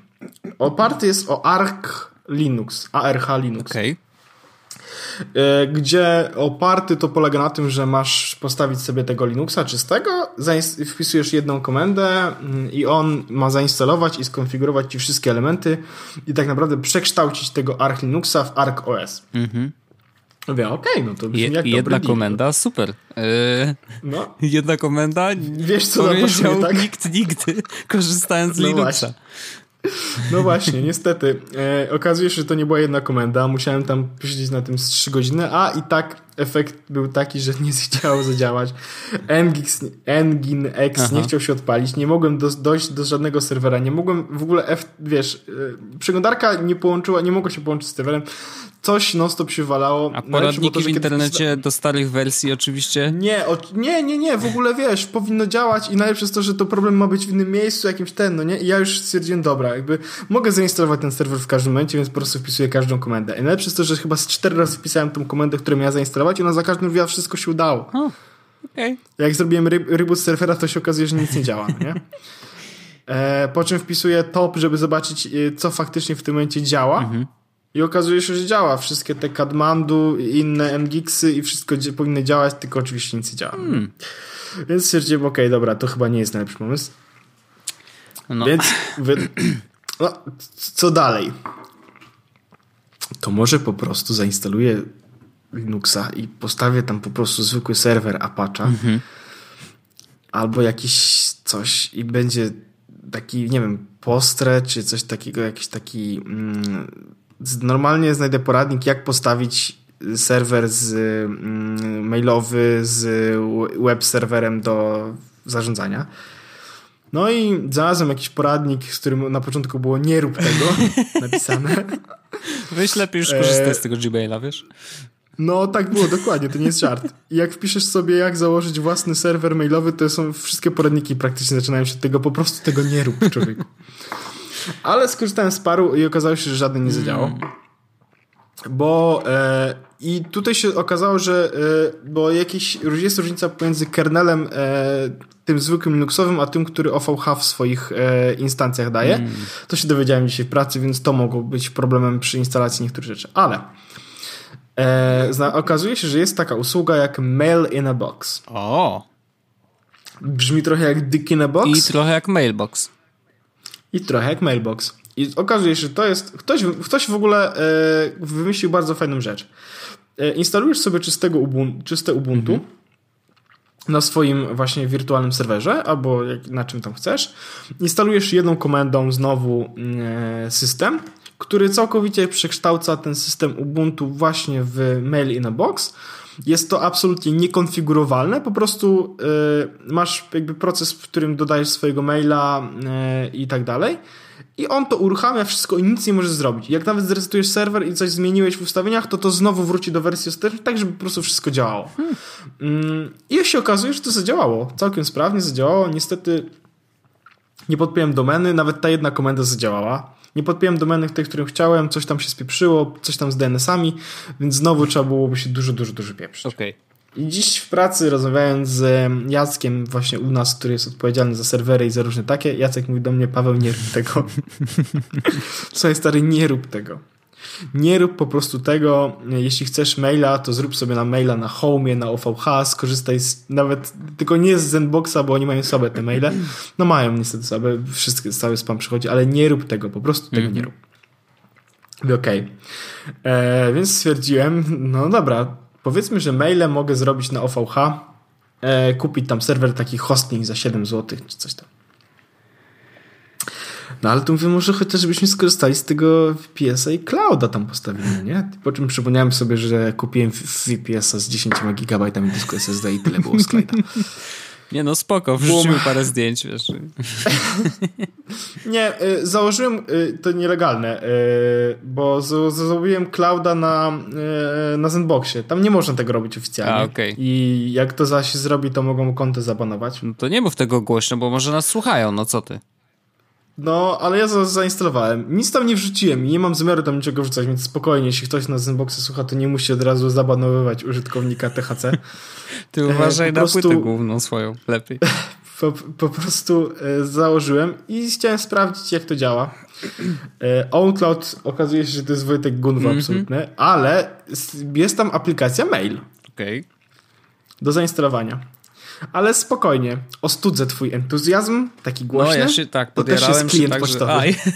Oparty jest o Arch Linux, ARH Linux. Okay. Gdzie oparty to polega na tym, że masz postawić sobie tego Linuxa czystego, wpisujesz jedną komendę mm, i on ma zainstalować i skonfigurować ci wszystkie elementy i tak naprawdę przekształcić tego Arch Linuxa w Arch OS. Mhm. Mówię, okej, okay, no to brzmi Je, jak Jedna komenda, super. Yy, no. Jedna komenda, Wiesz, co powiedział tak? nikt nigdy, korzystając z no Linuxa. Właśnie. No właśnie, niestety. E, okazuje się, że to nie była jedna komenda. Musiałem tam posiedzieć na tym z 3 godziny, a i tak efekt był taki, że nie chciało zadziałać. Ngix, Engin X Aha. nie chciał się odpalić. Nie mogłem do, dojść do żadnego serwera. Nie mogłem w ogóle, F, wiesz, e, przeglądarka nie połączyła, nie mogła się połączyć z serwerem coś non-stop się walało. A poradniki to, w internecie do starych wersji oczywiście? Nie, o, nie, nie, nie, w ogóle wiesz, powinno działać i najlepsze jest to, że to problem ma być w innym miejscu, jakimś ten, no nie? I ja już stwierdziłem, dobra, jakby mogę zainstalować ten serwer w każdym momencie, więc po prostu wpisuję każdą komendę. I najlepsze jest to, że chyba z cztery razy wpisałem tą komendę, którą miałem zainstalować i ona za każdym razem wszystko się udało. Oh, okay. Jak zrobiłem ry reboot serwera, to się okazuje, że nic nie działa, no nie? E, po czym wpisuję top, żeby zobaczyć, e, co faktycznie w tym momencie działa. Mhm. I okazuje się, że działa. Wszystkie te Kadmandu i inne MGixy i wszystko powinny działać, tylko oczywiście nic nie działa. Hmm. Więc stwierdziłem, okej, okay, dobra, to chyba nie jest najlepszy pomysł. No. Więc wy... no, co dalej? To może po prostu zainstaluję Linuxa i postawię tam po prostu zwykły serwer Apache mhm. albo jakiś coś i będzie taki, nie wiem, postre czy coś takiego, jakiś taki mm, normalnie znajdę poradnik, jak postawić serwer z mm, mailowy z web serwerem do zarządzania. No i znalazłem jakiś poradnik, z którym na początku było nie rób tego napisane. Weź lepiej już korzystać e... z tego Gmaila, wiesz? No tak było, dokładnie, to nie jest żart. I jak wpiszesz sobie, jak założyć własny serwer mailowy, to są wszystkie poradniki praktycznie zaczynają się od tego, po prostu tego nie rób, człowieku. Ale skorzystałem z paru i okazało się, że żaden nie zadziałał. Mm. Bo e, i tutaj się okazało, że e, bo jakiś, jest różnica pomiędzy kernelem e, tym zwykłym Linuxowym, a tym, który OVH w swoich e, instancjach daje. Mm. To się dowiedziałem dzisiaj w pracy, więc to mogło być problemem przy instalacji niektórych rzeczy. Ale e, zna, okazuje się, że jest taka usługa jak Mail in a Box. O! Brzmi trochę jak Dick in a Box. I trochę jak Mailbox. I trochę jak Mailbox. I okazuje się, że to jest. Ktoś, ktoś w ogóle e, wymyślił bardzo fajną rzecz. E, instalujesz sobie czystego Ubuntu, czyste Ubuntu mhm. na swoim właśnie wirtualnym serwerze, albo jak, na czym tam chcesz. Instalujesz jedną komendą znowu e, system, który całkowicie przekształca ten system Ubuntu właśnie w Mail in a Box. Jest to absolutnie niekonfigurowalne, po prostu y, masz jakby proces, w którym dodajesz swojego maila y, i tak dalej i on to uruchamia wszystko i nic nie możesz zrobić. Jak nawet zresetujesz serwer i coś zmieniłeś w ustawieniach, to to znowu wróci do wersji ostatecznej, tak żeby po prostu wszystko działało. Hmm. I się okazuje, że to zadziałało. Całkiem sprawnie zadziałało. Niestety nie podpiąłem domeny, nawet ta jedna komenda zadziałała. Nie podpiąłem domeny tych, którym chciałem, coś tam się spieprzyło, coś tam z DNS-ami, więc znowu trzeba byłoby się dużo, dużo, dużo pieprzyć. Okej. Okay. I dziś w pracy rozmawiając z Jackiem właśnie u nas, który jest odpowiedzialny za serwery i za różne takie, Jacek mówi do mnie, Paweł nie rób tego. Słuchaj stary, nie rób tego. Nie rób po prostu tego, jeśli chcesz maila, to zrób sobie na maila na home, na OVH, skorzystaj z, nawet, tylko nie z Zenboxa, bo oni mają sobie te maile. No mają niestety sobie, wszystkie, cały spam przychodzi, ale nie rób tego, po prostu tego nie mhm. rób. Okej. Okay. E, więc stwierdziłem, no dobra, Powiedzmy, że maile mogę zrobić na OVH, e, kupić tam serwer taki hosting za 7 zł czy coś tam. No ale tu mówię, może chociażbyśmy skorzystali z tego VPS-a i clouda tam postawimy, nie? Po czym przypomniałem sobie, że kupiłem VPS-a z 10 GB dysku SSD i tyle było slajda. Nie no, spoko, wrzuciłem parę zdjęć, wiesz. Nie, y, założyłem, y, to nielegalne, y, bo zrobiłem clouda na, na Zenboxie. Tam nie można tego robić oficjalnie. A, okay. I jak to zaś zrobi, to mogą konto zabanować. No to nie mów tego głośno, bo może nas słuchają, no co ty? No, ale ja za zainstalowałem. Nic tam nie wrzuciłem i nie mam zamiaru tam niczego wrzucać, więc spokojnie, jeśli ktoś na Zenboxie słucha, to nie musi od razu zabanowywać użytkownika THC. Ty e, uważaj po na prostu, płytę główną swoją, lepiej. Po, po prostu e, założyłem i chciałem sprawdzić, jak to działa. E, OwnCloud okazuje się, że to jest Wojtek Gunwo mm -hmm. absolutny, ale jest tam aplikacja mail. Okej. Okay. Do zainstalowania. Ale spokojnie, ostudzę twój entuzjazm, taki głośny. No ja się tak podjarałem to też jest klient tak, pocztowy. Że...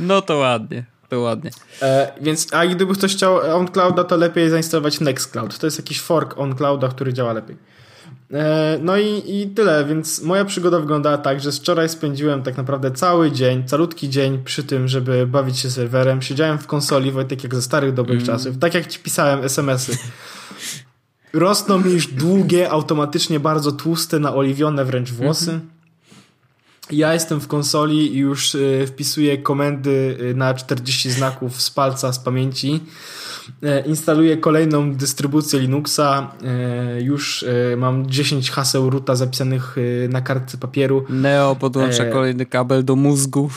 no to ładnie. To ładnie. E, więc, a gdyby ktoś chciał OnClouda, to lepiej zainstalować Nextcloud. To jest jakiś fork OnClouda, który działa lepiej. E, no i, i tyle, więc moja przygoda wyglądała tak, że wczoraj spędziłem tak naprawdę cały dzień, calutki dzień przy tym, żeby bawić się serwerem. Siedziałem w konsoli, Wojtek, jak ze starych dobrych mm. czasów. Tak jak ci pisałem SMS-y. Rosną mi już długie, automatycznie bardzo tłuste, naoliwione wręcz włosy. Ja jestem w konsoli i już y, wpisuję komendy y, na 40 znaków z palca, z pamięci. E, instaluję kolejną dystrybucję Linuxa. E, już e, mam 10 haseł ruta zapisanych na kartce papieru. Neo podłącza kolejny kabel do mózgu.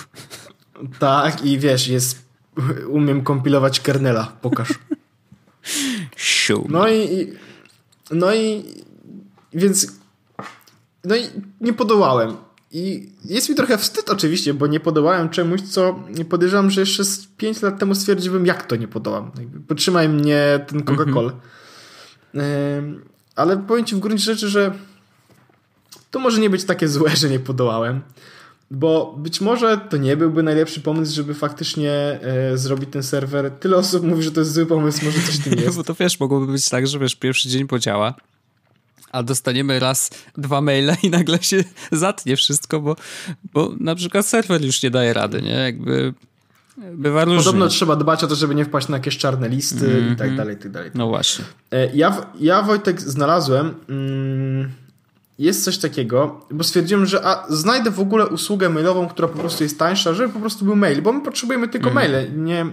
Tak, i wiesz, jest. Umiem kompilować kernela. Pokaż. No i. No i. Więc. No i nie podołałem. I jest mi trochę wstyd oczywiście, bo nie podołałem czemuś, co podejrzewam, że jeszcze 5 lat temu stwierdziłbym, jak to nie podołam. Potrzymaj mnie ten Coca-Cola. Mhm. Ale powiem ci w gruncie rzeczy, że to może nie być takie złe, że nie podołałem. Bo być może to nie byłby najlepszy pomysł, żeby faktycznie e, zrobić ten serwer. Tyle osób mówi, że to jest zły pomysł, może coś tym jest. Bo to wiesz, mogłoby być tak, że wiesz, pierwszy dzień podziała, a dostaniemy raz dwa maile i nagle się zatnie wszystko, bo, bo na przykład serwer już nie daje rady, nie? Jakby bywa różnie. Podobno trzeba dbać o to, żeby nie wpaść na jakieś czarne listy mm -hmm. i tak mhm. dalej, i tak dalej. No właśnie. E, ja, ja Wojtek znalazłem mm, jest coś takiego, bo stwierdziłem, że a, znajdę w ogóle usługę mailową, która po prostu jest tańsza, żeby po prostu był mail, bo my potrzebujemy tylko mm. maile. Nie,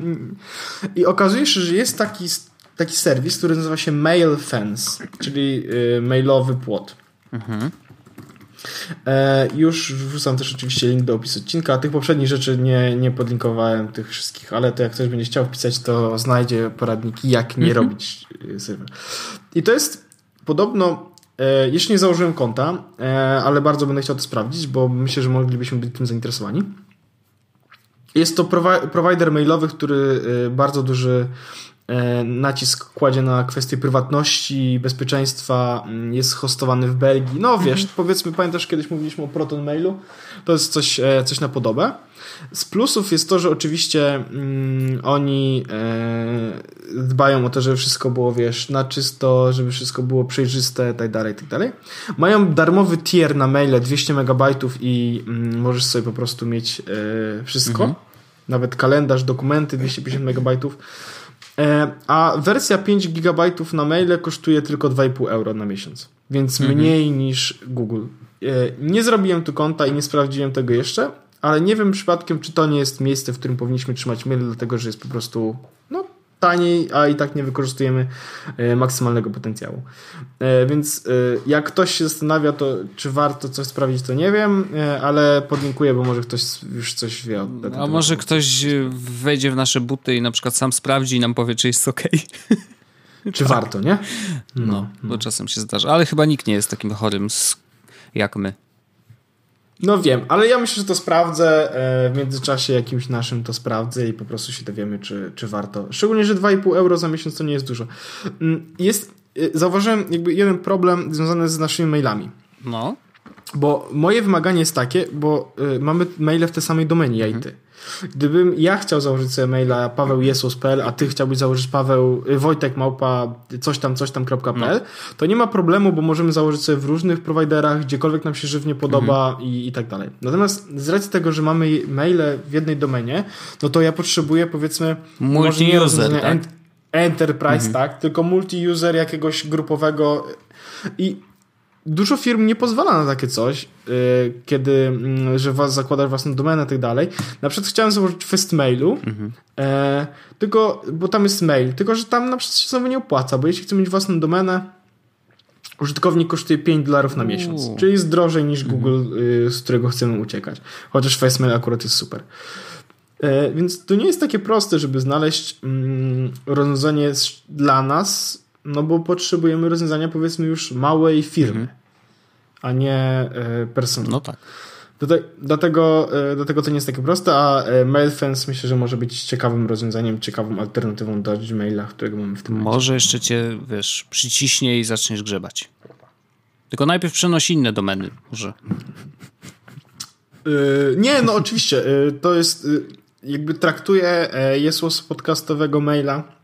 I okazuje się, że jest taki taki serwis, który nazywa się Mail Fence, czyli y, mailowy płot. Mhm. E, już wrzucam też oczywiście link do opisu odcinka. Tych poprzednich rzeczy nie, nie podlinkowałem tych wszystkich, ale to jak ktoś będzie chciał wpisać, to znajdzie poradniki, jak nie mhm. robić y, serwer. I to jest podobno, jeszcze nie założyłem konta, e, ale bardzo będę chciał to sprawdzić, bo myślę, że moglibyśmy być tym zainteresowani. Jest to provider mailowy, który y, bardzo duży e, nacisk kładzie na kwestię prywatności, bezpieczeństwa, mm, jest hostowany w Belgii. No wiesz, mhm. powiedzmy, pamiętasz kiedyś mówiliśmy o Proton Mailu? To jest coś, e, coś na podobę. Z plusów jest to, że oczywiście mm, oni e, dbają o to, żeby wszystko było, wiesz, na czysto, żeby wszystko było przejrzyste, tak dalej, tak dalej. Mają darmowy tier na maile 200 MB i mm, możesz sobie po prostu mieć e, wszystko. Mhm. Nawet kalendarz, dokumenty 250 MB. E, a wersja 5 GB na maile kosztuje tylko 2,5 euro na miesiąc. Więc mhm. mniej niż Google. E, nie zrobiłem tu konta i nie sprawdziłem tego jeszcze, ale nie wiem przypadkiem, czy to nie jest miejsce, w którym powinniśmy trzymać maile, dlatego że jest po prostu no, taniej, a i tak nie wykorzystujemy e, maksymalnego potencjału. E, więc e, jak ktoś się zastanawia, to czy warto coś sprawdzić, to nie wiem, ale podlinkuję, bo może ktoś już coś wie. A może ktoś wejdzie w nasze buty i na przykład sam sprawdzi i nam powie, czy jest ok. Czy tak. warto, nie? No, no, bo czasem się zdarza. Ale chyba nikt nie jest takim chorym jak my. No wiem, ale ja myślę, że to sprawdzę. E, w międzyczasie jakimś naszym to sprawdzę i po prostu się dowiemy, czy, czy warto. Szczególnie, że 2,5 euro za miesiąc to nie jest dużo. Mm, jest, e, zauważyłem jakby jeden problem związany z naszymi mailami. No. Bo moje wymaganie jest takie, bo y, mamy maile w tej samej domenie, ja i ty. Gdybym ja chciał założyć sobie maila pawełjesus.pl, a ty chciałbyś założyć paweł y, wojtek małpa coś tam, coś tam.pl, no. to nie ma problemu, bo możemy założyć sobie w różnych prowajderach, gdziekolwiek nam się żywnie podoba mhm. i, i tak dalej. Natomiast z racji tego, że mamy maile w jednej domenie, no to ja potrzebuję powiedzmy multi-user, tak? Enterprise, mhm. tak, tylko multi-user jakiegoś grupowego i dużo firm nie pozwala na takie coś, yy, kiedy, yy, że was zakładasz własną domenę i tak dalej. Na przykład chciałem założyć Festmailu, mhm. yy, tylko, bo tam jest mail, tylko, że tam na przykład się znowu nie opłaca, bo jeśli chcę mieć własną domenę, użytkownik kosztuje 5 dolarów na miesiąc, Uuu. czyli jest drożej niż mhm. Google, yy, z którego chcemy uciekać. Chociaż Festmail akurat jest super. Yy, więc to nie jest takie proste, żeby znaleźć mm, rozwiązanie dla nas, no bo potrzebujemy rozwiązania powiedzmy już małej firmy, mhm. A nie e, personelu. No tak. Dlatego, e, dlatego to nie jest takie proste, a e, MailFence myślę, że może być ciekawym rozwiązaniem, ciekawą alternatywą do Gmaila, którego mamy w tym momencie. Może jeszcze cię, wiesz, przyciśnie i zaczniesz grzebać. Tylko najpierw przenosi inne domeny, może. Yy, nie, no oczywiście. Yy, to jest, yy, jakby traktuję Jesłos podcastowego maila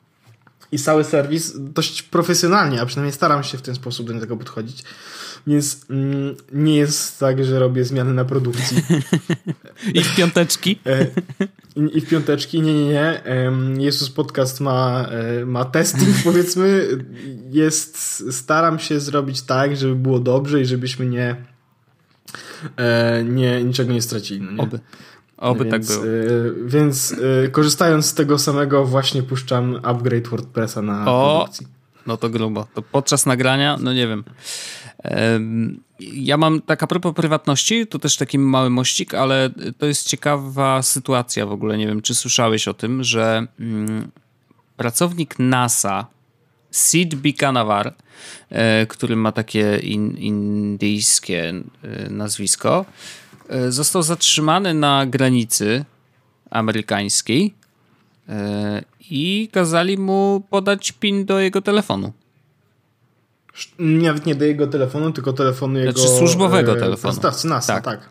i cały serwis dość profesjonalnie, a przynajmniej staram się w ten sposób do tego podchodzić. Więc mm, nie jest tak, że robię zmiany na produkcji. I w piąteczki? E, I w piąteczki, nie, nie, nie. Jezus Podcast ma, e, ma testing, powiedzmy. Jest, staram się zrobić tak, żeby było dobrze i żebyśmy nie, e, nie niczego nie stracili. No nie? Oby. Oby tak więc, tak było. Y, więc y, korzystając z tego samego właśnie puszczam upgrade WordPressa na o, produkcji. No to grubo. To podczas nagrania, no nie wiem. Ja mam, tak a propos prywatności, to też taki mały mościk, ale to jest ciekawa sytuacja w ogóle. Nie wiem, czy słyszałeś o tym, że mm, pracownik NASA, Sid Bikanavar, e, który ma takie in, indyjskie e, nazwisko, został zatrzymany na granicy amerykańskiej e, i kazali mu podać PIN do jego telefonu. Nawet nie do jego telefonu, tylko telefonu jego... Znaczy służbowego e, telefonu. Stawcy NASA, tak. tak.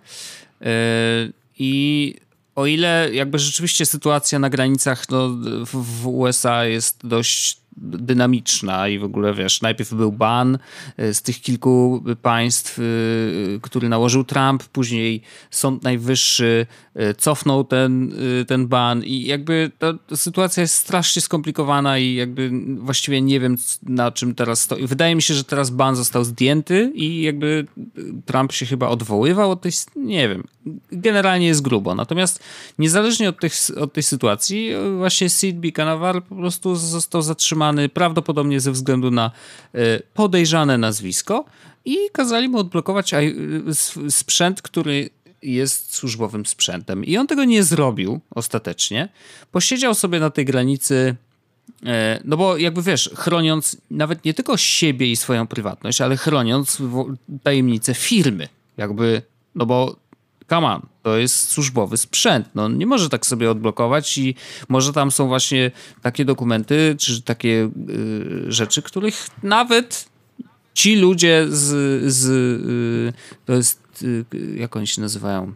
I o ile jakby rzeczywiście sytuacja na granicach no, w USA jest dość dynamiczna i w ogóle wiesz, najpierw był ban e, z tych kilku państw, e, który nałożył Trump, później Sąd Najwyższy cofnął ten, ten ban i jakby ta, sytuacja jest strasznie skomplikowana i jakby właściwie nie wiem na czym teraz stoi. Wydaje mi się, że teraz ban został zdjęty i jakby Trump się chyba odwoływał od tej, nie wiem, generalnie jest grubo. Natomiast niezależnie od, tych, od tej sytuacji właśnie Sid Bikanavar po prostu został zatrzymany prawdopodobnie ze względu na podejrzane nazwisko i kazali mu odblokować sprzęt, który jest służbowym sprzętem. I on tego nie zrobił ostatecznie. Posiedział sobie na tej granicy, e, no bo jakby wiesz, chroniąc nawet nie tylko siebie i swoją prywatność, ale chroniąc tajemnicę firmy. Jakby, no bo come on, To jest służbowy sprzęt. No, nie może tak sobie odblokować i może tam są właśnie takie dokumenty, czy takie y, rzeczy, których nawet ci ludzie z, z y, to jest, y, jak oni się nazywają?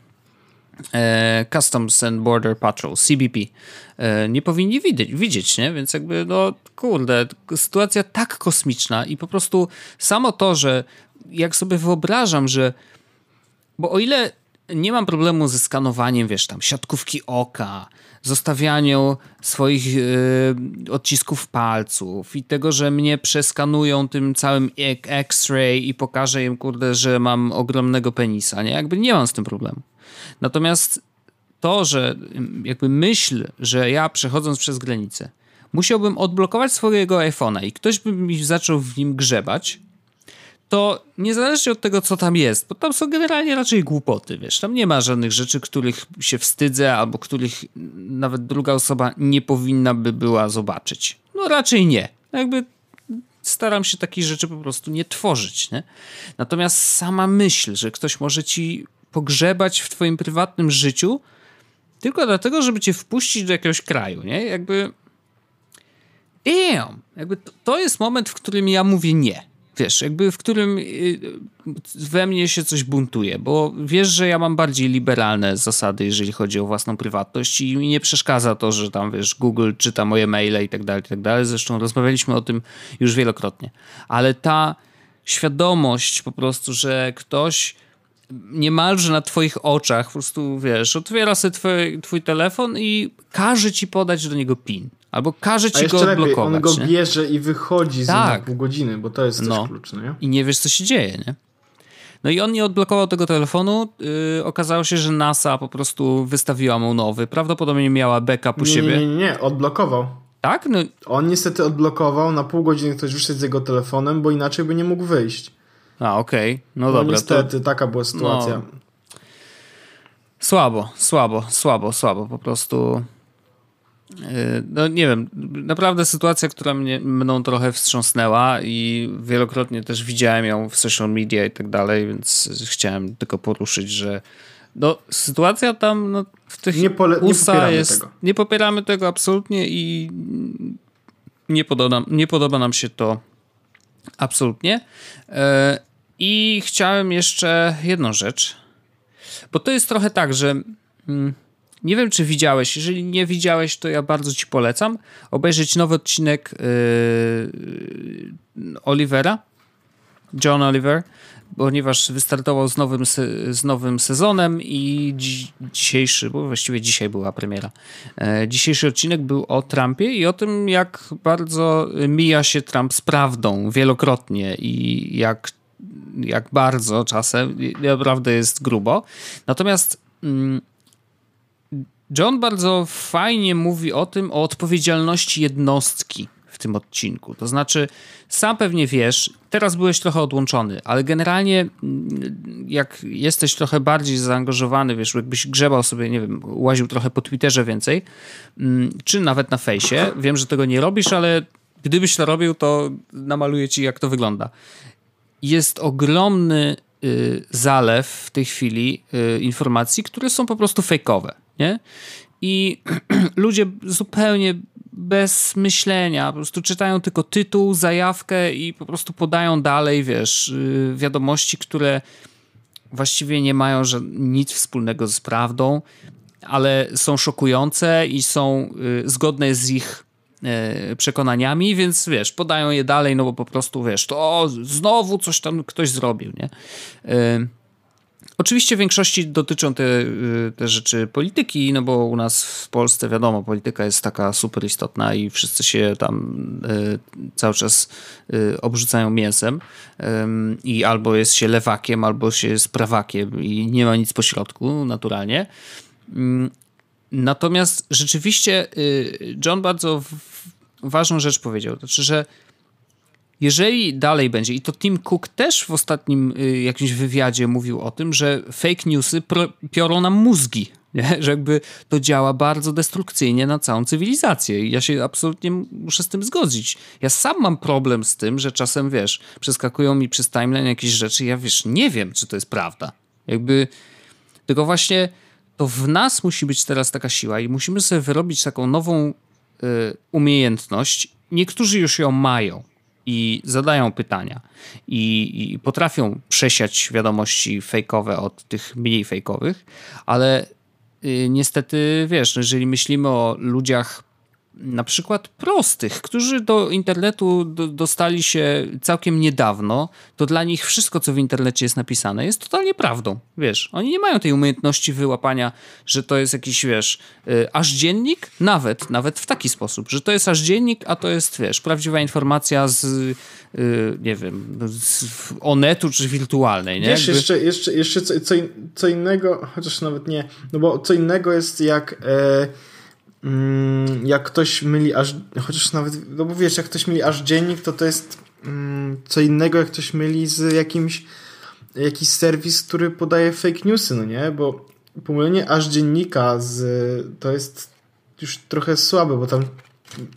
E, Customs and Border Patrol, CBP, e, nie powinni widzieć, widzieć, nie? Więc jakby, no kurde, sytuacja tak kosmiczna i po prostu samo to, że jak sobie wyobrażam, że bo o ile nie mam problemu ze skanowaniem, wiesz, tam siatkówki oka, zostawianiu swoich yy, odcisków palców i tego, że mnie przeskanują tym całym X-ray i pokażę im, kurde, że mam ogromnego penisa, nie? Jakby nie mam z tym problemu. Natomiast to, że jakby myśl, że ja przechodząc przez granicę musiałbym odblokować swojego iPhone'a i ktoś by mi zaczął w nim grzebać, to niezależnie od tego, co tam jest, bo tam są generalnie raczej głupoty, wiesz, tam nie ma żadnych rzeczy, których się wstydzę, albo których nawet druga osoba nie powinna by była zobaczyć. No raczej nie. Jakby staram się takich rzeczy po prostu nie tworzyć, nie? Natomiast sama myśl, że ktoś może ci pogrzebać w twoim prywatnym życiu tylko dlatego, żeby cię wpuścić do jakiegoś kraju, nie? Jakby damn! Jakby to, to jest moment, w którym ja mówię nie wiesz, jakby w którym y, we mnie się coś buntuje, bo wiesz, że ja mam bardziej liberalne zasady, jeżeli chodzi o własną prywatność i mi nie przeszkadza to, że tam, wiesz, Google czyta moje maile i tak dalej, i tak dalej. Zresztą rozmawialiśmy o tym już wielokrotnie. Ale ta świadomość po prostu, że ktoś niemalże na twoich oczach po prostu, wiesz, otwiera sobie twój, twój telefon i każe ci podać do niego PIN. Albo każe ci go odblokować. Lepiej, on go nie? bierze i wychodzi tak. za pół godziny, bo to jest no. klucz, nie? I nie wiesz, co się dzieje, nie? No i on nie odblokował tego telefonu. Yy, okazało się, że NASA po prostu wystawiła mu nowy. Prawdopodobnie miała backup u nie, siebie. Nie, nie, nie, odblokował. Tak? No. On niestety odblokował, na pół godziny ktoś wyszedł z jego telefonem, bo inaczej by nie mógł wyjść. A, okej. Okay. No, no dobra. niestety, to... taka była sytuacja. No. Słabo, słabo, słabo, słabo. Po prostu no nie wiem, naprawdę sytuacja, która mnie, mną trochę wstrząsnnęła i wielokrotnie też widziałem ją w social media i tak dalej, więc chciałem tylko poruszyć, że no, sytuacja tam no, w tych nie, pole, nie popieramy jest, tego. Nie popieramy tego absolutnie i nie podoba, nie podoba nam się to absolutnie. E, I chciałem jeszcze jedną rzecz, bo to jest trochę tak, że mm, nie wiem, czy widziałeś. Jeżeli nie widziałeś, to ja bardzo ci polecam obejrzeć nowy odcinek yy, Olivera, John Oliver, ponieważ wystartował z nowym, z nowym sezonem i dzi dzisiejszy, bo właściwie dzisiaj była premiera. E, dzisiejszy odcinek był o Trumpie i o tym, jak bardzo mija się Trump z prawdą wielokrotnie i jak, jak bardzo czasem naprawdę jest grubo. Natomiast mm, John bardzo fajnie mówi o tym, o odpowiedzialności jednostki w tym odcinku. To znaczy, sam pewnie wiesz, teraz byłeś trochę odłączony, ale generalnie mm, jak jesteś trochę bardziej zaangażowany, wiesz, jakbyś grzebał sobie, nie wiem, łaził trochę po Twitterze więcej, mm, czy nawet na fejsie, wiem, że tego nie robisz, ale gdybyś to robił, to namaluję ci, jak to wygląda. Jest ogromny y, zalew w tej chwili y, informacji, które są po prostu fejkowe nie? I ludzie zupełnie bez myślenia, po prostu czytają tylko tytuł, zajawkę i po prostu podają dalej, wiesz, y, wiadomości, które właściwie nie mają nic wspólnego z prawdą, ale są szokujące i są y, zgodne z ich y, przekonaniami, więc wiesz, podają je dalej, no bo po prostu wiesz, to znowu coś tam ktoś zrobił, nie? Oczywiście w większości dotyczą te, y, te rzeczy polityki, no bo u nas w Polsce wiadomo, polityka jest taka super istotna i wszyscy się tam y, cały czas y, obrzucają mięsem i albo jest się lewakiem, albo się jest prawakiem i nie ma nic pośrodku naturalnie. Mm, natomiast rzeczywiście John bardzo ważną rzecz powiedział, to znaczy, że jeżeli dalej będzie, i to Tim Cook też w ostatnim y, jakimś wywiadzie mówił o tym, że fake newsy piorą nam mózgi, nie? że jakby to działa bardzo destrukcyjnie na całą cywilizację. I ja się absolutnie muszę z tym zgodzić. Ja sam mam problem z tym, że czasem, wiesz, przeskakują mi przez timeline jakieś rzeczy ja, wiesz, nie wiem, czy to jest prawda. Jakby, tylko właśnie to w nas musi być teraz taka siła i musimy sobie wyrobić taką nową y, umiejętność. Niektórzy już ją mają i zadają pytania. I, i potrafią przesiać wiadomości fejkowe od tych mniej fejkowych, ale y, niestety, wiesz, no jeżeli myślimy o ludziach na przykład prostych, którzy do internetu do, dostali się całkiem niedawno, to dla nich wszystko, co w internecie jest napisane, jest totalnie prawdą. Wiesz, oni nie mają tej umiejętności wyłapania, że to jest jakiś, wiesz, y, aż dziennik, nawet, nawet w taki sposób, że to jest aż dziennik, a to jest, wiesz, prawdziwa informacja z, y, nie wiem, z onetu czy wirtualnej. Nie? Wiesz, Jakby... jeszcze, jeszcze, jeszcze co, co, co, innego, chociaż nawet nie, no bo co innego jest jak... E Mm, jak ktoś myli aż, chociaż nawet, no bo wiesz, jak ktoś myli aż dziennik, to to jest mm, co innego, jak ktoś myli z jakimś jakiś serwis, który podaje fake newsy, no nie? Bo pomylenie aż dziennika z, to jest już trochę słabe, bo tam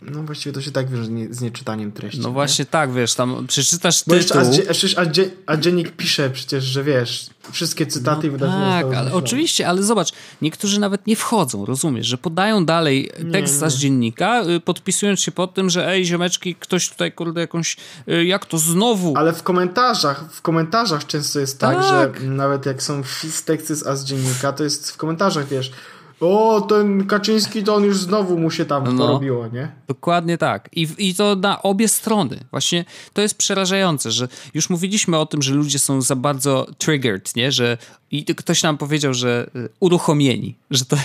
no właściwie to się tak wiąże z nieczytaniem treści. No właśnie tak, wiesz, tam przeczytasz Bo tytuł... Jeszcze, a, a, a, dziennik pisze przecież, że wiesz, wszystkie cytaty no i wydarzenia Tak, ale oczywiście, ale zobacz, niektórzy nawet nie wchodzą, rozumiesz, że podają dalej tekst nie, nie. z dziennika, y, podpisując się pod tym, że ej, ziomeczki, ktoś tutaj, kurde, jakąś, y, jak to znowu... Ale w komentarzach, w komentarzach często jest tak, tak że nawet jak są teksty z dziennika, to jest w komentarzach, wiesz, o, ten Kaczyński to on już znowu mu się tam no, porobiło, nie? Dokładnie tak. I, I to na obie strony. Właśnie to jest przerażające, że już mówiliśmy o tym, że ludzie są za bardzo triggered, nie? Że i ktoś nam powiedział, że y, uruchomieni, że to,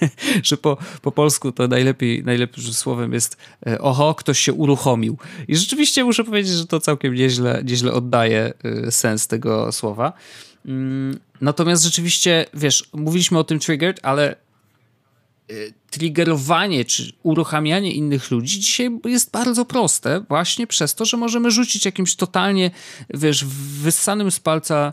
że po, po polsku to najlepiej, najlepszym słowem jest y, oho, ktoś się uruchomił. I rzeczywiście muszę powiedzieć, że to całkiem nieźle, nieźle oddaje y, sens tego słowa. Mm, natomiast rzeczywiście, wiesz, mówiliśmy o tym triggered, ale Y, triggerowanie czy uruchamianie innych ludzi dzisiaj jest bardzo proste, właśnie przez to, że możemy rzucić jakimś totalnie, wiesz, wyssanym z palca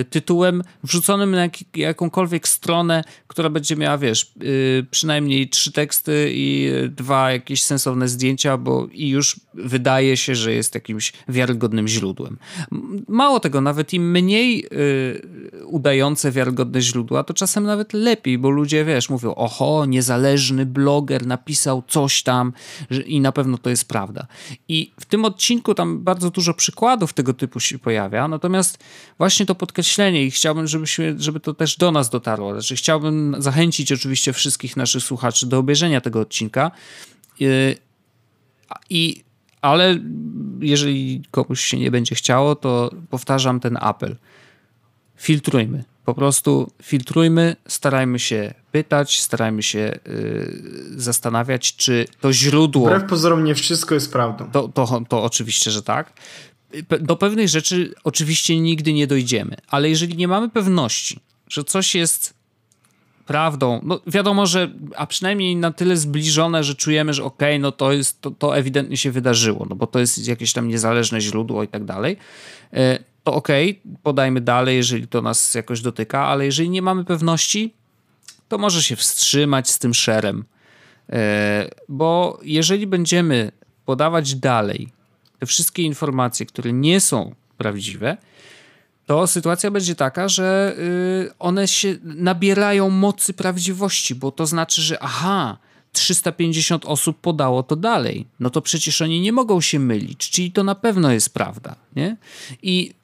y, tytułem, wrzuconym na jak, jakąkolwiek stronę, która będzie miała, wiesz, y, przynajmniej trzy teksty i dwa jakieś sensowne zdjęcia, bo i już wydaje się, że jest jakimś wiarygodnym źródłem. Mało tego, nawet im mniej y, udające wiarygodne źródła, to czasem nawet lepiej, bo ludzie, wiesz, mówią, oho, niezależny bloger napisał coś tam że, i na pewno to jest prawda. I w tym odcinku tam bardzo dużo przykładów tego typu się pojawia, natomiast właśnie to podkreślenie i chciałbym, żebyśmy, żeby to też do nas dotarło. Znaczy chciałbym zachęcić oczywiście wszystkich naszych słuchaczy do obejrzenia tego odcinka yy, i ale jeżeli komuś się nie będzie chciało, to powtarzam ten apel. Filtrujmy po prostu filtrujmy, starajmy się pytać, starajmy się yy, zastanawiać, czy to źródło. Wbrew pozorom, nie wszystko jest prawdą. To, to, to oczywiście, że tak. Do pewnych rzeczy oczywiście nigdy nie dojdziemy, ale jeżeli nie mamy pewności, że coś jest prawdą, no wiadomo, że, a przynajmniej na tyle zbliżone, że czujemy, że okej, okay, no to jest, to, to ewidentnie się wydarzyło, no bo to jest jakieś tam niezależne źródło i tak dalej, y, to ok, podajmy dalej, jeżeli to nas jakoś dotyka, ale jeżeli nie mamy pewności, to może się wstrzymać z tym szerem. E, bo jeżeli będziemy podawać dalej te wszystkie informacje, które nie są prawdziwe, to sytuacja będzie taka, że y, one się nabierają mocy prawdziwości, bo to znaczy, że aha, 350 osób podało to dalej. No to przecież oni nie mogą się mylić, czyli to na pewno jest prawda. Nie? I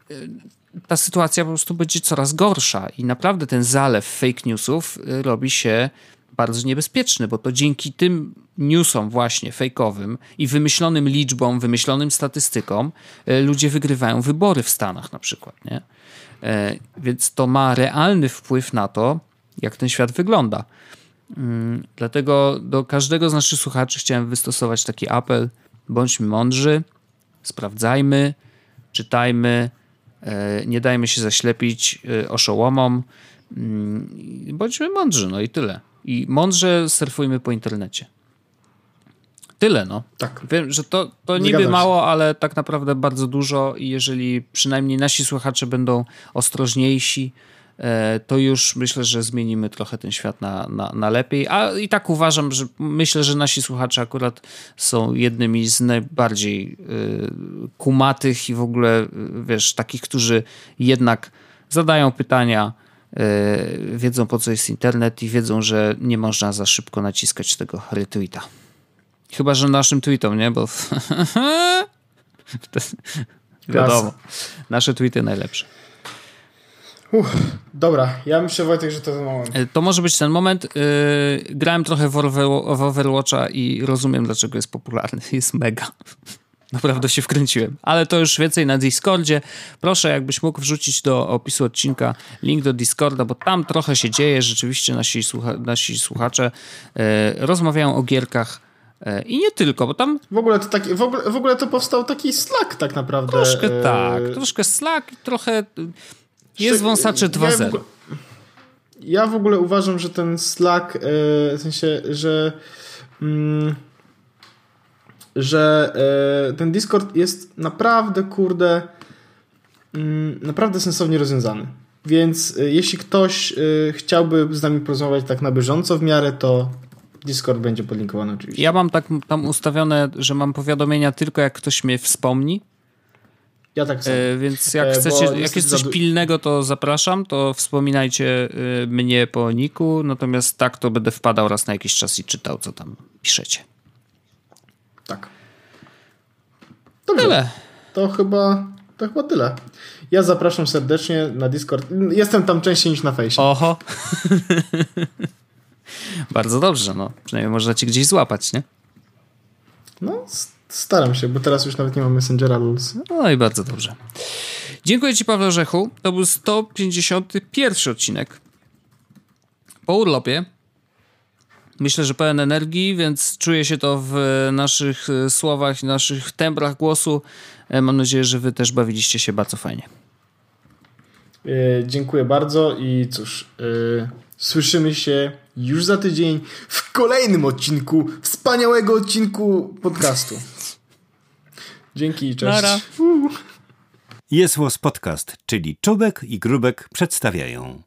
ta sytuacja po prostu będzie coraz gorsza i naprawdę ten zalew fake newsów y, robi się bardzo niebezpieczny, bo to dzięki tym newsom właśnie fejkowym i wymyślonym liczbom, wymyślonym statystykom y, ludzie wygrywają wybory w Stanach na przykład, nie? Więc to ma realny wpływ na to, jak ten świat wygląda. Mm, dlatego do każdego z naszych słuchaczy chciałem wystosować taki apel: bądźmy mądrzy, sprawdzajmy, czytajmy, e, nie dajmy się zaślepić e, oszołomom, mm, bądźmy mądrzy, no i tyle. I mądrze surfujmy po internecie. Tyle, no. Tak. Wiem, że to, to niby mało, ale tak naprawdę bardzo dużo i jeżeli przynajmniej nasi słuchacze będą ostrożniejsi, E, to już myślę, że zmienimy trochę ten świat na, na, na lepiej. A i tak uważam, że myślę, że nasi słuchacze akurat są jednymi z najbardziej y, kumatych i w ogóle, y, wiesz, takich, którzy jednak zadają pytania, wiedzą po co jest internet i wiedzą, że nie można za szybko naciskać tego retweeta. Chyba, że naszym tweetom, nie? Bo wiadomo, nasze tweety najlepsze. Uff, dobra, ja myślę Wojtek, że to ten moment. To może być ten moment. Yy, grałem trochę w, w Overwatcha i rozumiem, dlaczego jest popularny. Jest mega. Naprawdę się wkręciłem. Ale to już więcej na Discordzie. Proszę, jakbyś mógł wrzucić do opisu odcinka link do Discorda, bo tam trochę się dzieje. Rzeczywiście nasi, słucha nasi słuchacze e, rozmawiają o gierkach e, i nie tylko, bo tam... W ogóle, to w, ogóle, w ogóle to powstał taki Slack tak naprawdę. Troszkę e... tak. Troszkę Slack i trochę... Jest wąsacze 2.0. Ja, ja w ogóle uważam, że ten Slack, e, w sensie, że... Mm, że e, ten Discord jest naprawdę, kurde, mm, naprawdę sensownie rozwiązany. Więc e, jeśli ktoś chciałby z nami porozmawiać tak na bieżąco w miarę, to Discord będzie podlinkowany oczywiście. Ja mam tak tam ustawione, że mam powiadomienia tylko jak ktoś mnie wspomni. Ja tak samo. E, więc jak chcecie, jak jest coś pilnego, to zapraszam, to wspominajcie mnie po niku, natomiast tak to będę wpadał raz na jakiś czas i czytał, co tam piszecie. Tak. Dobrze. Tyle. To chyba, to chyba tyle. Ja zapraszam serdecznie na Discord. Jestem tam częściej niż na fejsie. Oho. Bardzo dobrze, no. Przynajmniej można cię gdzieś złapać, nie? No, staram się, bo teraz już nawet nie mam Messengera Lulz. No i bardzo dobrze. Dziękuję ci, Paweł Rzechu. To był 151 odcinek. Po urlopie. Myślę, że pełen energii, więc czuję się to w naszych e, słowach, naszych tembrach głosu. E, mam nadzieję, że wy też bawiliście się bardzo fajnie. E, dziękuję bardzo i cóż, słyszymy się już za tydzień w kolejnym odcinku, wspaniałego odcinku podcastu. Dzięki i cześć. Jest Podcast, czyli Czubek i Grubek przedstawiają.